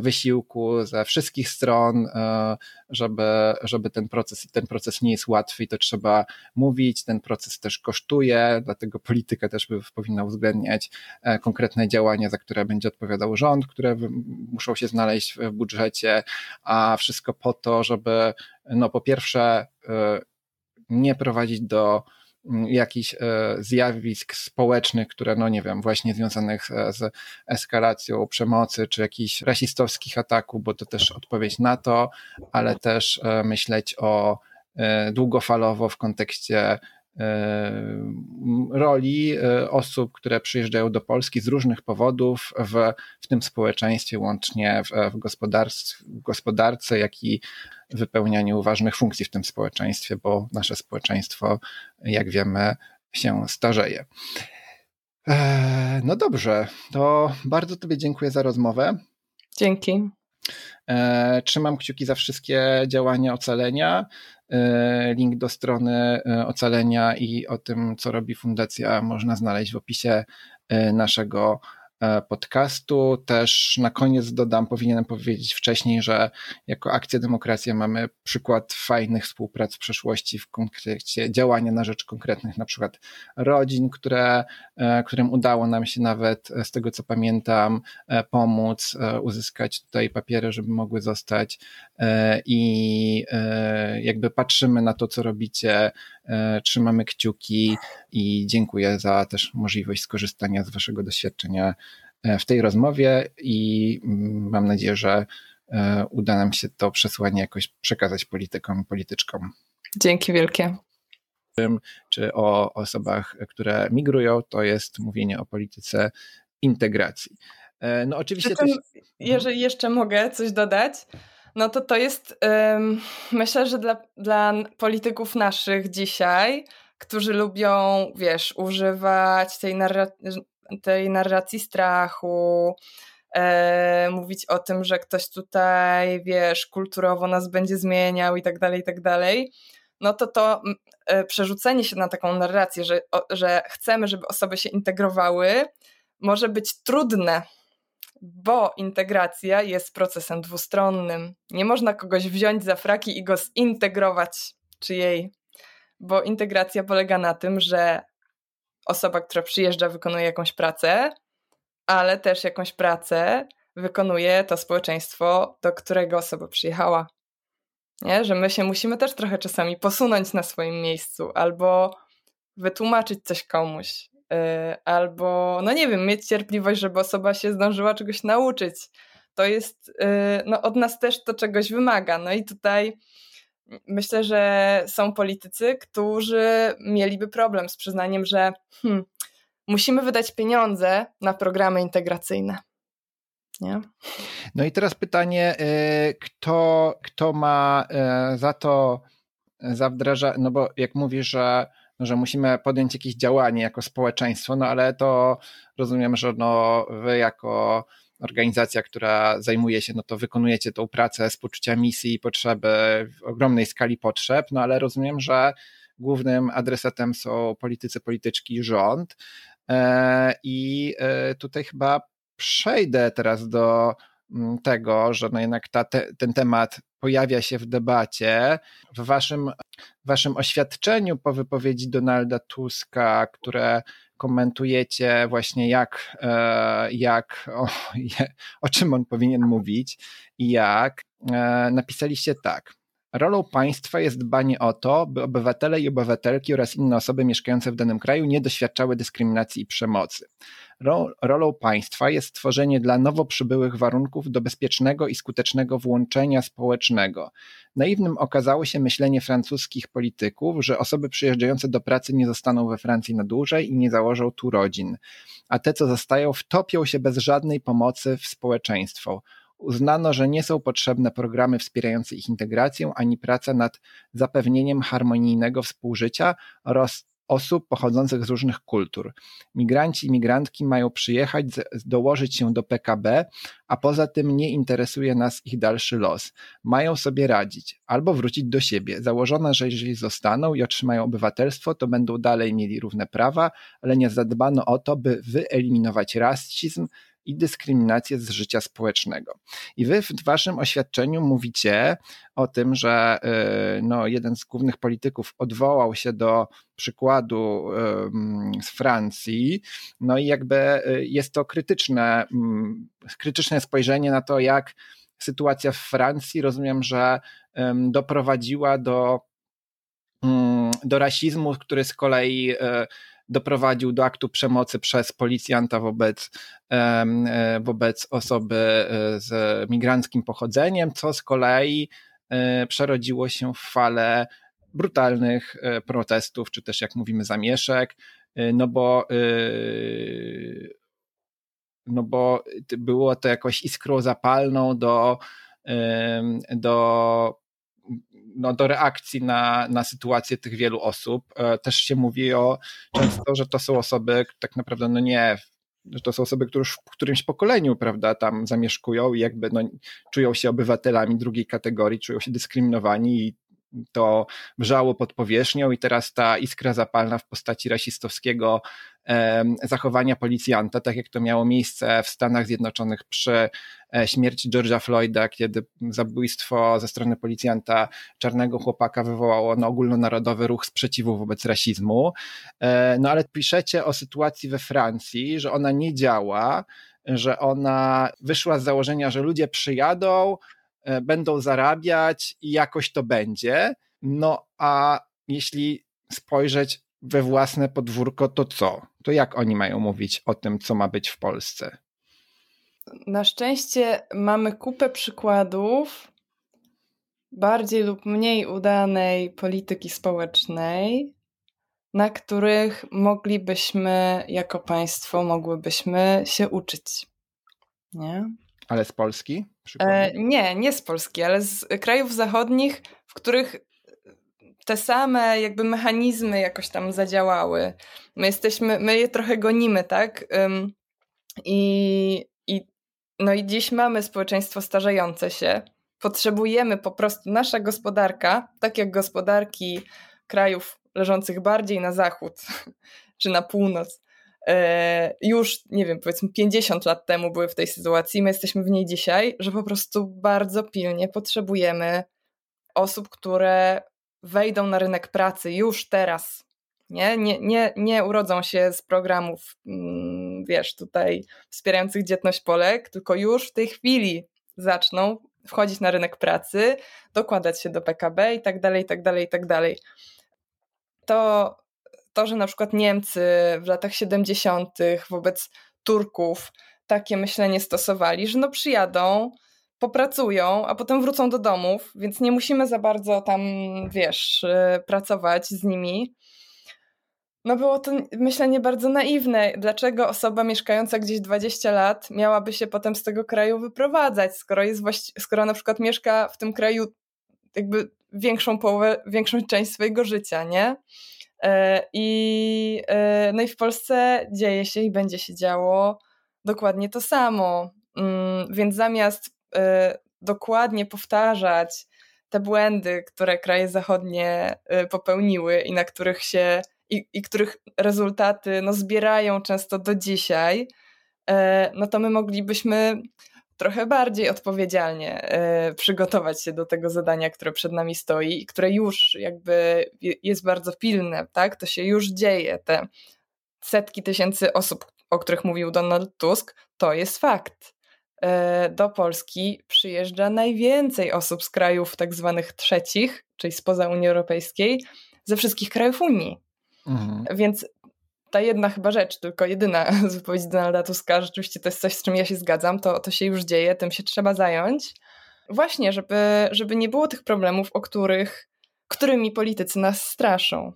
wysiłku ze wszystkich stron, e, żeby, żeby ten proces, ten proces nie jest łatwy i to trzeba mówić, ten proces też kosztuje, dlatego polityka też by powinna uwzględniać e, konkretne działania, za które będzie odpowiadał rząd, które muszą się znaleźć w budżecie, a wszystko po to, żeby no po pierwsze e, nie prowadzić do jakichś e, zjawisk społecznych, które, no nie wiem, właśnie związanych e, z eskalacją przemocy, czy jakichś rasistowskich ataków, bo to też odpowiedź na to, ale też e, myśleć o długofalowo w kontekście roli osób, które przyjeżdżają do Polski z różnych powodów w, w tym społeczeństwie, łącznie w, w, w gospodarce, jak i wypełnianiu ważnych funkcji w tym społeczeństwie, bo nasze społeczeństwo, jak wiemy, się starzeje. No dobrze, to bardzo Tobie dziękuję za rozmowę. Dzięki. E, trzymam kciuki za wszystkie działania ocalenia. E, link do strony e, ocalenia i o tym, co robi fundacja, można znaleźć w opisie naszego E, podcastu. Też na koniec dodam, powinienem powiedzieć wcześniej, że jako Akcja Demokracja mamy przykład fajnych współprac w przeszłości w kontekście działania na rzecz konkretnych na przykład rodzin, które, e, którym udało nam się nawet e, z tego co pamiętam pomóc uzyskać tutaj papiery, żeby mogły zostać i jakby patrzymy na to, co robicie, trzymamy kciuki i dziękuję za też możliwość skorzystania z waszego doświadczenia E, w tej rozmowie i mm, mam nadzieję, że e, uda nam się to przesłanie jakoś przekazać politykom i polityczkom. Dzięki wielkie. Czy o osobach, które migrują, to jest mówienie o polityce integracji. E, no oczywiście tym, też... Jeżeli jeszcze mogę coś dodać, no to to jest, um, myślę, że dla, dla polityków naszych dzisiaj, którzy lubią, wiesz, używać tej narracji, tej narracji strachu, e, mówić o tym, że ktoś tutaj, wiesz, kulturowo nas będzie zmieniał i tak dalej, i tak dalej, no to to e, przerzucenie się na taką narrację, że, że chcemy, żeby osoby się integrowały, może być trudne, bo integracja jest procesem dwustronnym. Nie można kogoś wziąć za fraki i go zintegrować, czy jej, bo integracja polega na tym, że osoba, która przyjeżdża, wykonuje jakąś pracę, ale też jakąś pracę wykonuje to społeczeństwo, do którego osoba przyjechała. Nie? Że my się musimy też trochę czasami posunąć na swoim miejscu, albo wytłumaczyć coś komuś, yy, albo, no nie wiem, mieć cierpliwość, żeby osoba się zdążyła czegoś nauczyć. To jest, yy, no od nas też to czegoś wymaga. No i tutaj myślę, że są politycy, którzy mieliby problem z przyznaniem, że hmm, musimy wydać pieniądze na programy integracyjne. Nie? No i teraz pytanie, y, kto, kto ma y, za to za wdraża, no bo jak mówisz, że, że musimy podjąć jakieś działanie jako społeczeństwo, no ale to rozumiem, że no wy jako organizacja, która zajmuje się, no to wykonujecie tą pracę z poczucia misji i potrzeby, w ogromnej skali potrzeb, no ale rozumiem, że głównym adresatem są politycy, polityczki, rząd. E, I e, tutaj chyba przejdę teraz do mm, tego, że no jednak ta, te, ten temat pojawia się w debacie. W waszym, waszym oświadczeniu po wypowiedzi Donalda Tuska, które komentujecie właśnie jak, e, jak o, o czym on powinien mówić i jak, e, napisaliście tak. Rolą państwa jest dbanie o to, by obywatele i obywatelki oraz inne osoby mieszkające w danym kraju nie doświadczały dyskryminacji i przemocy. Rolą państwa jest stworzenie dla nowo przybyłych warunków do bezpiecznego i skutecznego włączenia społecznego. Naiwnym okazało się myślenie francuskich polityków, że osoby przyjeżdżające do pracy nie zostaną we Francji na dłużej i nie założą tu rodzin, a te, co zostają, wtopią się bez żadnej pomocy w społeczeństwo uznano, że nie są potrzebne programy wspierające ich integrację ani praca nad zapewnieniem harmonijnego współżycia oraz osób pochodzących z różnych kultur. Migranci i migrantki mają przyjechać, dołożyć się do PKB, a poza tym nie interesuje nas ich dalszy los. Mają sobie radzić albo wrócić do siebie. Założono, że jeżeli zostaną i otrzymają obywatelstwo, to będą dalej mieli równe prawa, ale nie zadbano o to, by wyeliminować rasizm, i dyskryminację z życia społecznego. I wy w waszym oświadczeniu mówicie o tym, że y, no, jeden z głównych polityków odwołał się do przykładu z Francji, no i jakby y, jest to krytyczne, krytyczne spojrzenie na to, jak sytuacja w Francji, rozumiem, że doprowadziła do, do rasizmu, który z kolei y, doprowadził do aktu przemocy przez policjanta wobec, e, wobec osoby e, z migranckim pochodzeniem, co z kolei e, przerodziło się w falę brutalnych protestów, czy też jak mówimy zamieszek, no bo no bo było to jakąś iskrą zapalną do, do, no do reakcji na, na sytuację tych wielu osób. E, też się mówi o często, że to są osoby tak naprawdę no nie że to są osoby, które już w którymś pokoleniu, prawda, tam zamieszkują i jakby no, czują się obywatelami drugiej kategorii, czują się dyskryminowani i to wrzało pod powierzchnią i teraz ta iskra zapalna w postaci rasistowskiego zachowania policjanta, tak jak to miało miejsce w Stanach Zjednoczonych przy e, śmierci George'a Floyda, kiedy zabójstwo ze strony policjanta czarnego chłopaka wywołało no, ogólnonarodowy ruch sprzeciwu wobec rasizmu. E, no ale piszecie o sytuacji we Francji, że ona nie działa, że ona wyszła z założenia, że ludzie przyjadą, będą zarabiać i jakoś to będzie. No a jeśli spojrzeć we własne podwórko, to co? To jak oni mają mówić o tym, co ma być w Polsce? Na szczęście mamy kupę przykładów bardziej lub mniej udanej polityki społecznej, na których moglibyśmy jako państwo mogłybyśmy się uczyć. Nie? Ale z Polski? E, nie, nie z Polski, ale z krajów zachodnich, w których te same jakby mechanizmy jakoś tam zadziałały. My jesteśmy, my je trochę gonimy, tak? I, i, no i dziś mamy społeczeństwo starzejące się. Potrzebujemy po prostu, nasza gospodarka, tak jak gospodarki krajów leżących bardziej na zachód czy na północ, już, nie wiem, powiedzmy 50 lat temu były w tej sytuacji, my jesteśmy w niej dzisiaj, że po prostu bardzo pilnie potrzebujemy osób, które wejdą na rynek pracy już teraz, nie, nie, nie, nie urodzą się z programów, mm, wiesz, tutaj wspierających dzietność Polek, tylko już w tej chwili zaczną wchodzić na rynek pracy, dokładać się do PKB i tak dalej, i tak dalej, i tak dalej. To, to, że na przykład Niemcy w latach 70. wobec Turków takie myślenie stosowali, że no przyjadą, popracują, a potem wrócą do domów, więc nie musimy za bardzo tam, wiesz, y, pracować z nimi. No było to myślenie bardzo naiwne. Dlaczego osoba mieszkająca gdzieś 20 lat miałaby się potem z tego kraju wyprowadzać, skoro jest właści- skoro na przykład mieszka w tym kraju jakby większą połowę, większą część swojego życia, nie? E, I, e, no i w Polsce dzieje się i będzie się działo dokładnie to samo. Mm, więc zamiast Y, dokładnie powtarzać te błędy, które kraje zachodnie popełniły i na których się i, i których rezultaty no, zbierają często do dzisiaj, no to my moglibyśmy trochę bardziej odpowiedzialnie przygotować się do tego zadania, które przed nami stoi i które już jakby jest bardzo pilne, tak? To się już dzieje. Te setki tysięcy osób, o których mówił Donald Tusk, to jest fakt. E, do Polski przyjeżdża najwięcej osób z krajów tak zwanych trzecich, czyli spoza Unii Europejskiej, ze wszystkich krajów Unii. Mhm. Więc ta jedna chyba rzecz, tylko jedyna z wypowiedzi Donalda Tuska, rzeczywiście to jest coś, z czym ja się zgadzam, to, to się już dzieje, tym się trzeba zająć. Właśnie, żeby, żeby nie było tych problemów, o których, którymi politycy nas straszą.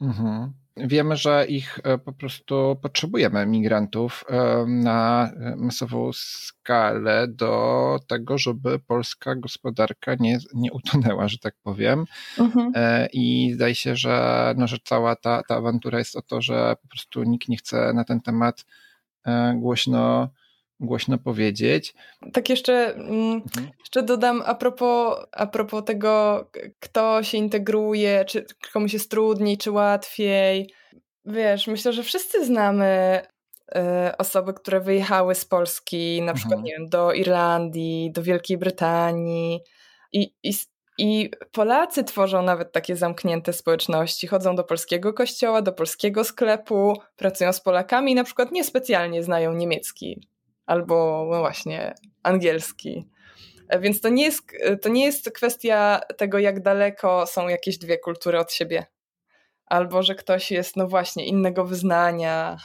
Mhm. Wiemy, że ich e, po prostu potrzebujemy, migrantów, e, na masową skalę do tego, żeby polska gospodarka nie, nie utonęła, że tak powiem. Mhm. E, I zdaje się, że, no, że cała ta, ta awantura jest o to, że po prostu nikt nie chce na ten temat głośno głośno powiedzieć. Tak jeszcze, mm, mhm. jeszcze dodam a propos, a propos tego, kto się integruje, czy komuś jest trudniej, czy łatwiej. Wiesz, myślę, że wszyscy znamy y, osoby, które wyjechały z Polski, na przykład, mhm. nie wiem, do Irlandii, do Wielkiej Brytanii i, i i Polacy tworzą nawet takie zamknięte społeczności. Chodzą do polskiego kościoła, do polskiego sklepu, pracują z Polakami i na przykład niespecjalnie znają niemiecki albo no właśnie angielski. E, więc to nie, jest, e, to nie jest kwestia tego, jak daleko są jakieś dwie kultury od siebie, albo że ktoś jest, no właśnie, innego wyznania.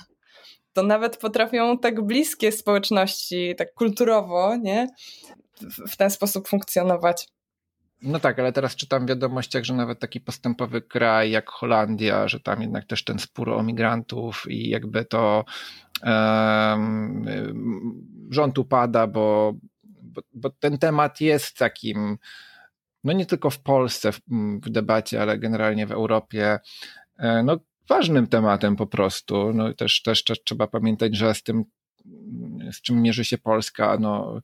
To nawet potrafią tak bliskie społeczności, tak kulturowo, nie? W, ten sposób funkcjonować. No tak, ale teraz czytam w wiadomościach, że nawet taki postępowy kraj jak Holandia, że tam jednak też ten spór o migrantów i jakby to rząd upada, bo, bo, bo, ten temat jest takim, no nie tylko w Polsce w, w debacie, ale generalnie w Europie, e, no ważnym tematem po prostu. No też, też, też trzeba pamiętać, że z tym z czym mierzy się Polska, no,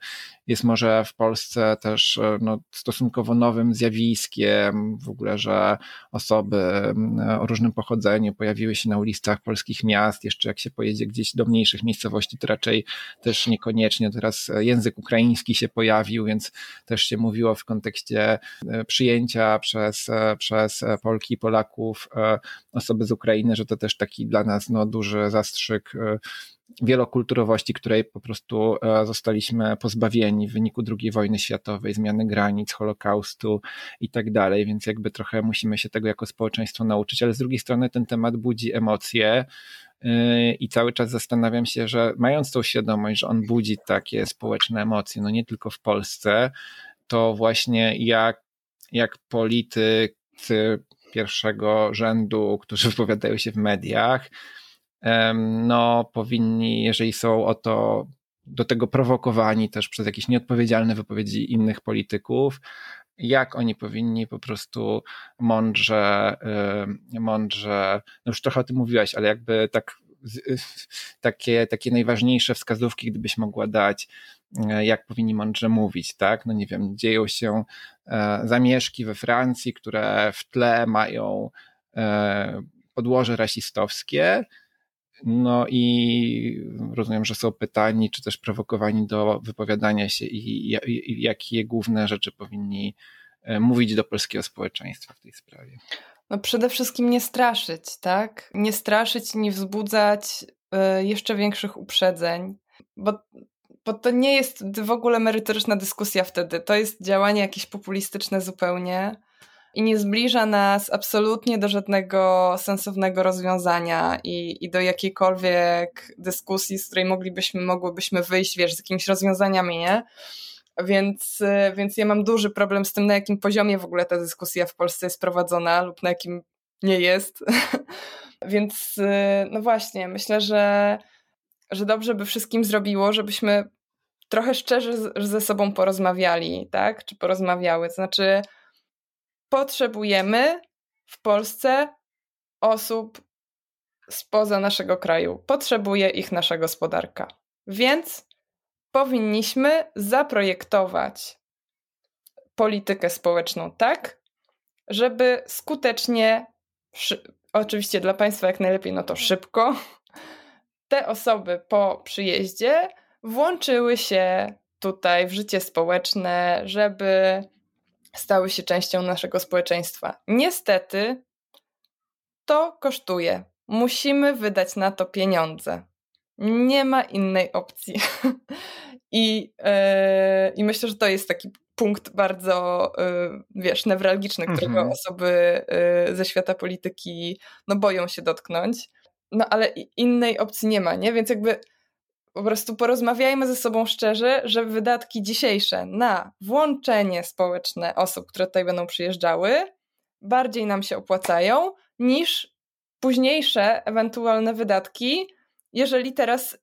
jest może w Polsce też no, stosunkowo nowym zjawiskiem w ogóle, że osoby o różnym pochodzeniu pojawiły się na ulicach polskich miast, jeszcze jak się pojedzie gdzieś do mniejszych miejscowości, to raczej też niekoniecznie. Teraz język ukraiński się pojawił, więc też się mówiło w kontekście e, przyjęcia przez, e, przez Polki i Polaków e, osoby z Ukrainy, że to też taki dla nas no, duży zastrzyk wielokulturowości, której po prostu e, zostaliśmy pozbawieni w wyniku II wojny światowej, zmiany granic, Holokaustu i tak dalej, więc jakby trochę musimy się tego jako społeczeństwo nauczyć, ale z drugiej strony ten temat budzi emocje e, i cały czas zastanawiam się, że mając tą świadomość, że on budzi takie społeczne emocje, no nie tylko w Polsce, to właśnie jak, jak politycy pierwszego rzędu, którzy wypowiadają się w mediach, no powinni, jeżeli są o to do tego prowokowani też przez jakieś nieodpowiedzialne wypowiedzi innych polityków, jak oni powinni po prostu mądrze, mądrze, no już trochę o tym mówiłaś, ale jakby tak, takie, takie najważniejsze wskazówki, gdybyś mogła dać, e, jak powinni mądrze mówić, tak? No nie wiem, dzieją się e, zamieszki we Francji, które w tle mają e, podłoże rasistowskie, no i rozumiem, że są pytani, czy też prowokowani do wypowiadania się i, i, i jakie główne rzeczy powinni e, mówić do polskiego społeczeństwa w tej sprawie. No przede wszystkim nie straszyć, tak? Nie straszyć, nie wzbudzać y, jeszcze większych uprzedzeń, bo, bo to nie jest w ogóle merytoryczna dyskusja wtedy. To jest działanie jakieś populistyczne zupełnie i nie zbliża nas absolutnie do żadnego sensownego rozwiązania i, i do jakiejkolwiek dyskusji, z której moglibyśmy, mogłybyśmy wyjść, wiesz, z jakimiś rozwiązaniami, nie? Więc, więc ja mam duży problem z tym, na jakim poziomie w ogóle ta dyskusja w Polsce jest prowadzona lub na jakim nie jest. więc no właśnie, myślę, że, że dobrze by wszystkim zrobiło, żebyśmy trochę szczerze ze sobą porozmawiali, tak? Czy porozmawiały. To znaczy, potrzebujemy w Polsce osób spoza naszego kraju. Potrzebuje ich nasza gospodarka. Więc powinniśmy zaprojektować politykę społeczną tak, żeby skutecznie, oczywiście dla Państwa jak najlepiej, no to szybko, te osoby po przyjeździe włączyły się tutaj w życie społeczne, żeby stały się częścią naszego społeczeństwa. Niestety to kosztuje. Musimy wydać na to pieniądze. Nie ma innej opcji. I, yy, I myślę, że to jest taki punkt bardzo, yy, wiesz, newralgiczny, którego mhm. osoby yy, ze świata polityki no, boją się dotknąć. No ale innej opcji nie ma, nie? Więc jakby po prostu porozmawiajmy ze sobą szczerze, że wydatki dzisiejsze na włączenie społeczne osób, które tutaj będą przyjeżdżały, bardziej nam się opłacają niż późniejsze ewentualne wydatki, jeżeli teraz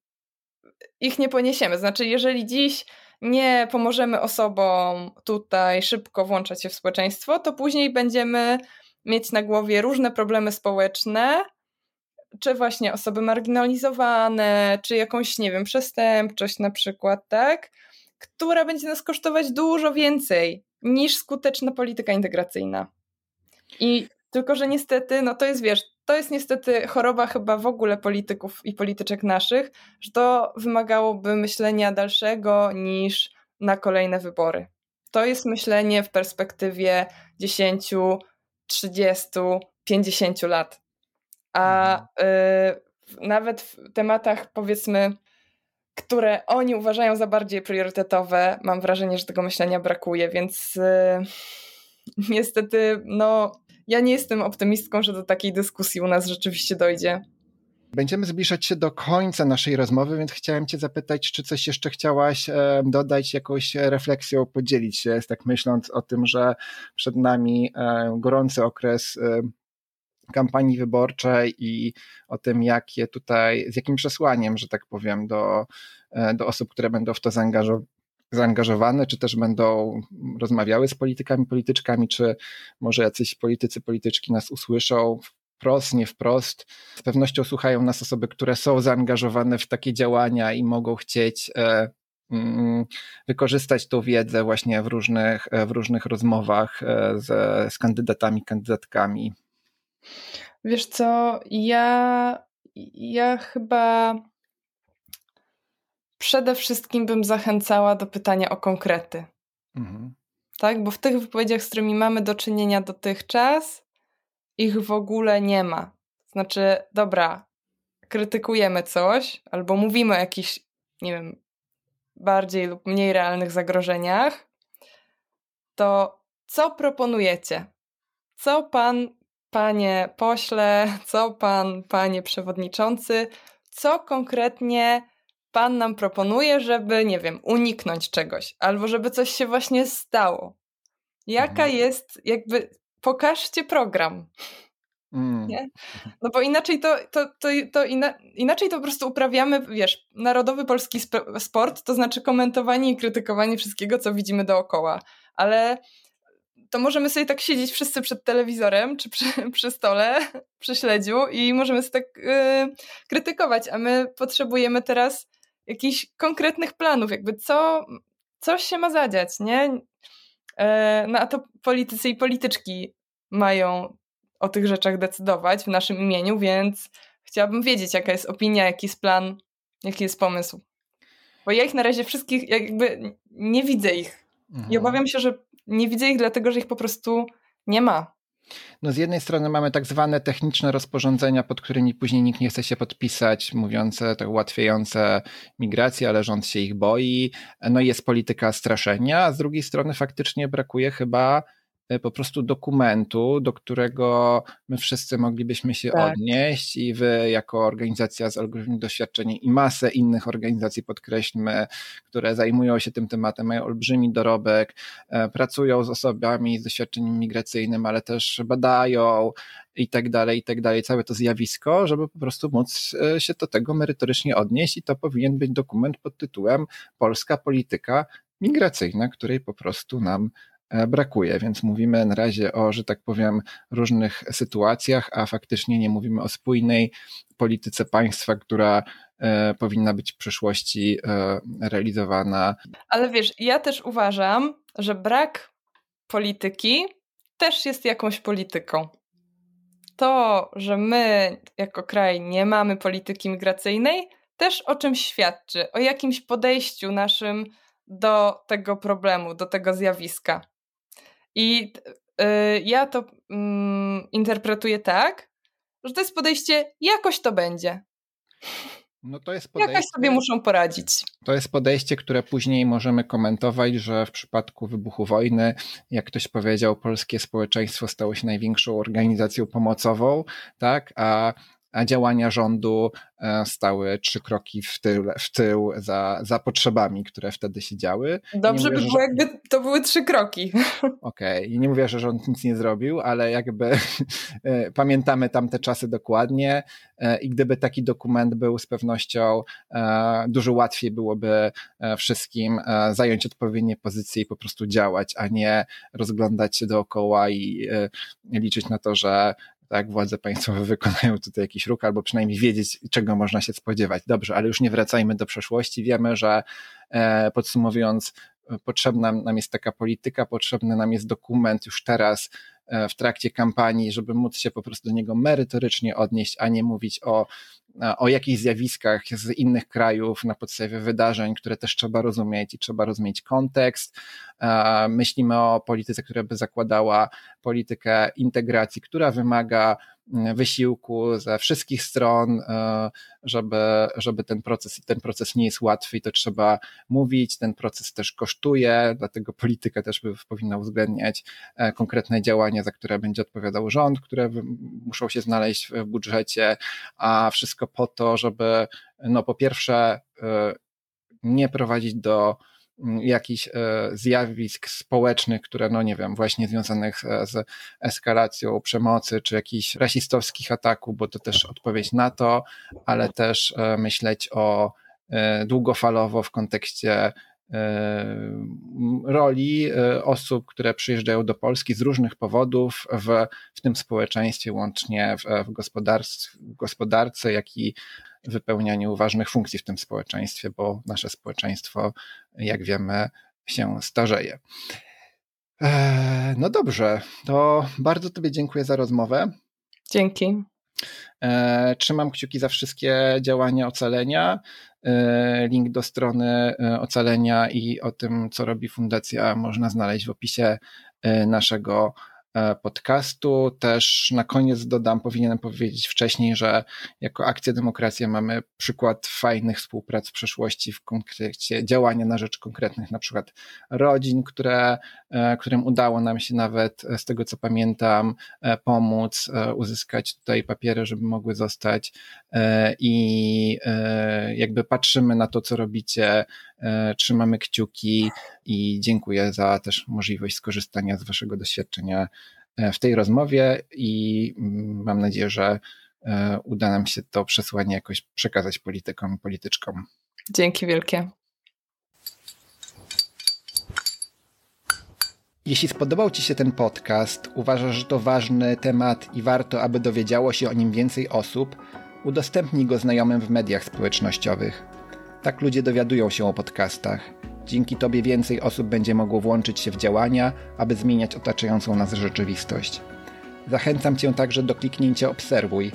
ich nie poniesiemy. Znaczy, jeżeli dziś nie pomożemy osobom tutaj szybko włączać się w społeczeństwo, to później będziemy mieć na głowie różne problemy społeczne, czy właśnie osoby marginalizowane, czy jakąś, nie wiem, przestępczość na przykład, tak? Która będzie nas kosztować dużo więcej niż skuteczna polityka integracyjna. I tylko, że niestety, no to jest, wiesz, to jest niestety choroba chyba w ogóle polityków i polityczek naszych, że to wymagałoby myślenia dalszego niż na kolejne wybory. To jest myślenie w perspektywie 10, 30, 50 lat. A mhm. y, nawet w tematach, powiedzmy, które oni uważają za bardziej priorytetowe, mam wrażenie, że tego myślenia brakuje, więc y, niestety, no, ja nie jestem optymistką, że do takiej dyskusji u nas rzeczywiście dojdzie. Będziemy zbliżać się do końca naszej rozmowy, więc chciałem Cię zapytać, czy coś jeszcze chciałaś e, dodać, jakąś refleksją, podzielić się, tak myśląc o tym, że przed nami e, gorący okres e, kampanii wyborczej i o tym, jakie tutaj, z jakim przesłaniem, że tak powiem, do, do osób, które będą w to zaangażowane zaangażowane, czy też będą rozmawiały z politykami, polityczkami, czy może jacyś politycy, polityczki nas usłyszą wprost, nie wprost. Z pewnością słuchają nas osoby, które są zaangażowane w takie działania i mogą chcieć e, mm, wykorzystać tą wiedzę właśnie w różnych, w różnych rozmowach e, z, z kandydatami, kandydatkami. Wiesz co, ja, ja chyba przede wszystkim bym zachęcała do pytania o konkrety. Mhm. Tak, bo w tych wypowiedziach, z którymi mamy do czynienia dotychczas, ich w ogóle nie ma. Znaczy, dobra, krytykujemy coś, albo mówimy o jakichś, nie wiem, bardziej lub mniej realnych zagrożeniach, to co proponujecie? Co pan, panie pośle, co pan, panie przewodniczący, co konkretnie pan nam proponuje, żeby, nie wiem, uniknąć czegoś, albo żeby coś się właśnie stało. Jaka mhm. jest, jakby, pokażcie program. Mm. Nie? No bo inaczej to, to, to, to ina, inaczej to po prostu uprawiamy, wiesz, narodowy polski sport, to znaczy komentowanie i krytykowanie wszystkiego, co widzimy dookoła. Ale to możemy sobie tak siedzieć wszyscy przed telewizorem czy przy, przy stole, przy śledziu i możemy sobie tak yy, krytykować, a my potrzebujemy teraz jakichś konkretnych planów, jakby co, co się ma zadziać, nie? E, no a to politycy i polityczki mają o tych rzeczach decydować w naszym imieniu, więc chciałabym wiedzieć, jaka jest opinia, jaki jest plan, jaki jest pomysł. Bo ja ich na razie wszystkich jakby nie widzę ich. Mhm. I obawiam się, że nie widzę ich dlatego, że ich po prostu nie ma. No z jednej strony mamy tak zwane techniczne rozporządzenia, pod którymi później nikt nie chce się podpisać, mówiące tak ułatwiające migrację, ale rząd się ich boi. No i jest polityka straszenia, a z drugiej strony faktycznie brakuje chyba po prostu dokumentu, do którego my wszyscy moglibyśmy się tak. odnieść i wy jako organizacja z olbrzymim doświadczeniem i masę innych organizacji, podkreślmy, które zajmują się tym tematem, mają olbrzymi dorobek, e, pracują z osobami z doświadczeniem migracyjnym, ale też badają i tak dalej, i tak dalej, całe to zjawisko, żeby po prostu móc e, się do tego merytorycznie odnieść i to powinien być dokument pod tytułem Polska polityka migracyjna, której po prostu nam brakuje, więc mówimy na razie o, że tak powiem, różnych sytuacjach, a faktycznie nie mówimy o spójnej polityce państwa, która e, powinna być w przyszłości e, realizowana. Ale wiesz, ja też uważam, że brak polityki też jest jakąś polityką. To, że my jako kraj nie mamy polityki migracyjnej, też o czymś świadczy, o jakimś podejściu naszym do tego problemu, do tego zjawiska. I y, ja to y, interpretuję tak, że to jest podejście, jakoś to będzie. No to jest podejście, Jakoś sobie muszą poradzić. To jest podejście, które później możemy komentować, że w przypadku wybuchu wojny, jak ktoś powiedział, polskie społeczeństwo stało się największą organizacją pomocową, tak? A a działania rządu e, stały trzy kroki w tył, w tył za, za potrzebami, które wtedy się działy. Dobrze mówię, by było, że... jakby to były trzy kroki. Okej, okay. i nie mówię, że rząd nic nie zrobił, ale jakby e, pamiętamy tamte czasy dokładnie e, i gdyby taki dokument był z pewnością, dużo łatwiej byłoby wszystkim zająć odpowiednie pozycje i po prostu działać, a nie rozglądać się dookoła i liczyć na to, że tak, władze państwowe wykonają tutaj jakiś ruch, albo przynajmniej wiedzieć, czego można się spodziewać. Dobrze, ale już nie wracajmy do przeszłości. Wiemy, że e, podsumowując, potrzebna nam jest taka polityka, potrzebny nam jest dokument już teraz e, w trakcie kampanii, żeby móc się po prostu do niego merytorycznie odnieść, a nie mówić o, e, o jakichś zjawiskach z innych krajów na podstawie wydarzeń, które też trzeba rozumieć i trzeba rozumieć kontekst. Myślimy o polityce, która by zakładała politykę integracji, która wymaga wysiłku ze wszystkich stron, żeby, żeby ten proces, ten proces nie jest łatwy i to trzeba mówić, ten proces też kosztuje, dlatego polityka też powinna uwzględniać konkretne działania, za które będzie odpowiadał rząd, które muszą się znaleźć w budżecie, a wszystko po to, żeby no po pierwsze nie prowadzić do jakichś e, zjawisk społecznych, które, no nie wiem, właśnie związanych e, z eskalacją przemocy, czy jakichś rasistowskich ataków, bo to też odpowiedź na to, ale też e, myśleć o długofalowo w kontekście roli osób, które przyjeżdżają do Polski z różnych powodów w, w tym społeczeństwie, łącznie w, w, w gospodarce, jak i wypełnianiu ważnych funkcji w tym społeczeństwie, bo nasze społeczeństwo, jak wiemy, się starzeje. E, no dobrze, to bardzo Tobie dziękuję za rozmowę. Dzięki. E, trzymam kciuki za wszystkie działania ocalenia. E, link do strony ocalenia i o tym, co robi fundacja, można znaleźć w opisie naszego podcastu. Też na koniec dodam, powinienem powiedzieć wcześniej, że jako Akcja Demokracja mamy przykład fajnych współprac w przeszłości w kontekście działania na rzecz konkretnych na przykład rodzin, które, e, którym udało nam się nawet e, z tego co pamiętam pomóc uzyskać tutaj papiery, żeby mogły zostać i jakby patrzymy na to, co robicie, trzymamy kciuki i dziękuję za też możliwość skorzystania z Waszego doświadczenia e, w tej rozmowie i mm, mam nadzieję, że e, uda nam się to przesłanie jakoś przekazać politykom i polityczkom. Dzięki wielkie. Jeśli spodobał Ci się ten podcast, uważasz, że to ważny temat i warto, aby dowiedziało się o nim więcej osób, udostępnij go znajomym w mediach społecznościowych. Tak ludzie dowiadują się o podcastach. Dzięki Tobie więcej osób będzie mogło włączyć się w działania, aby zmieniać otaczającą nas rzeczywistość. Zachęcam Cię także do kliknięcia Obserwuj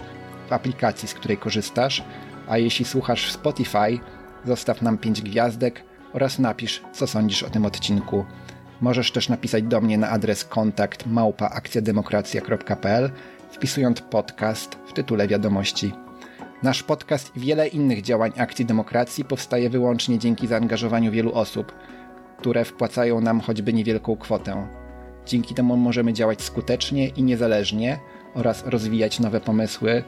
w aplikacji, z której korzystasz, a jeśli słuchasz w Spotify, zostaw nam 5 gwiazdek oraz napisz, co sądzisz o tym odcinku. Możesz też napisać do mnie na adres kontakt małpaakcjademokracja.pl wpisując podcast w tytule wiadomości. Nasz podcast i wiele innych działań Akcji Demokracji powstaje wyłącznie dzięki zaangażowaniu wielu osób, które wpłacają nam choćby niewielką kwotę. Dzięki temu możemy działać skutecznie i niezależnie oraz rozwijać nowe pomysły,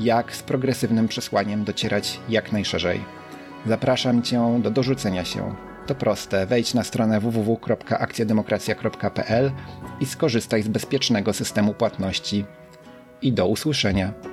jak z progresywnym przesłaniem docierać jak najszerzej. Zapraszam Cię do dorzucenia się. To proste, wejdź na stronę www.akcjademokracja.pl i skorzystaj z bezpiecznego systemu płatności. I do usłyszenia.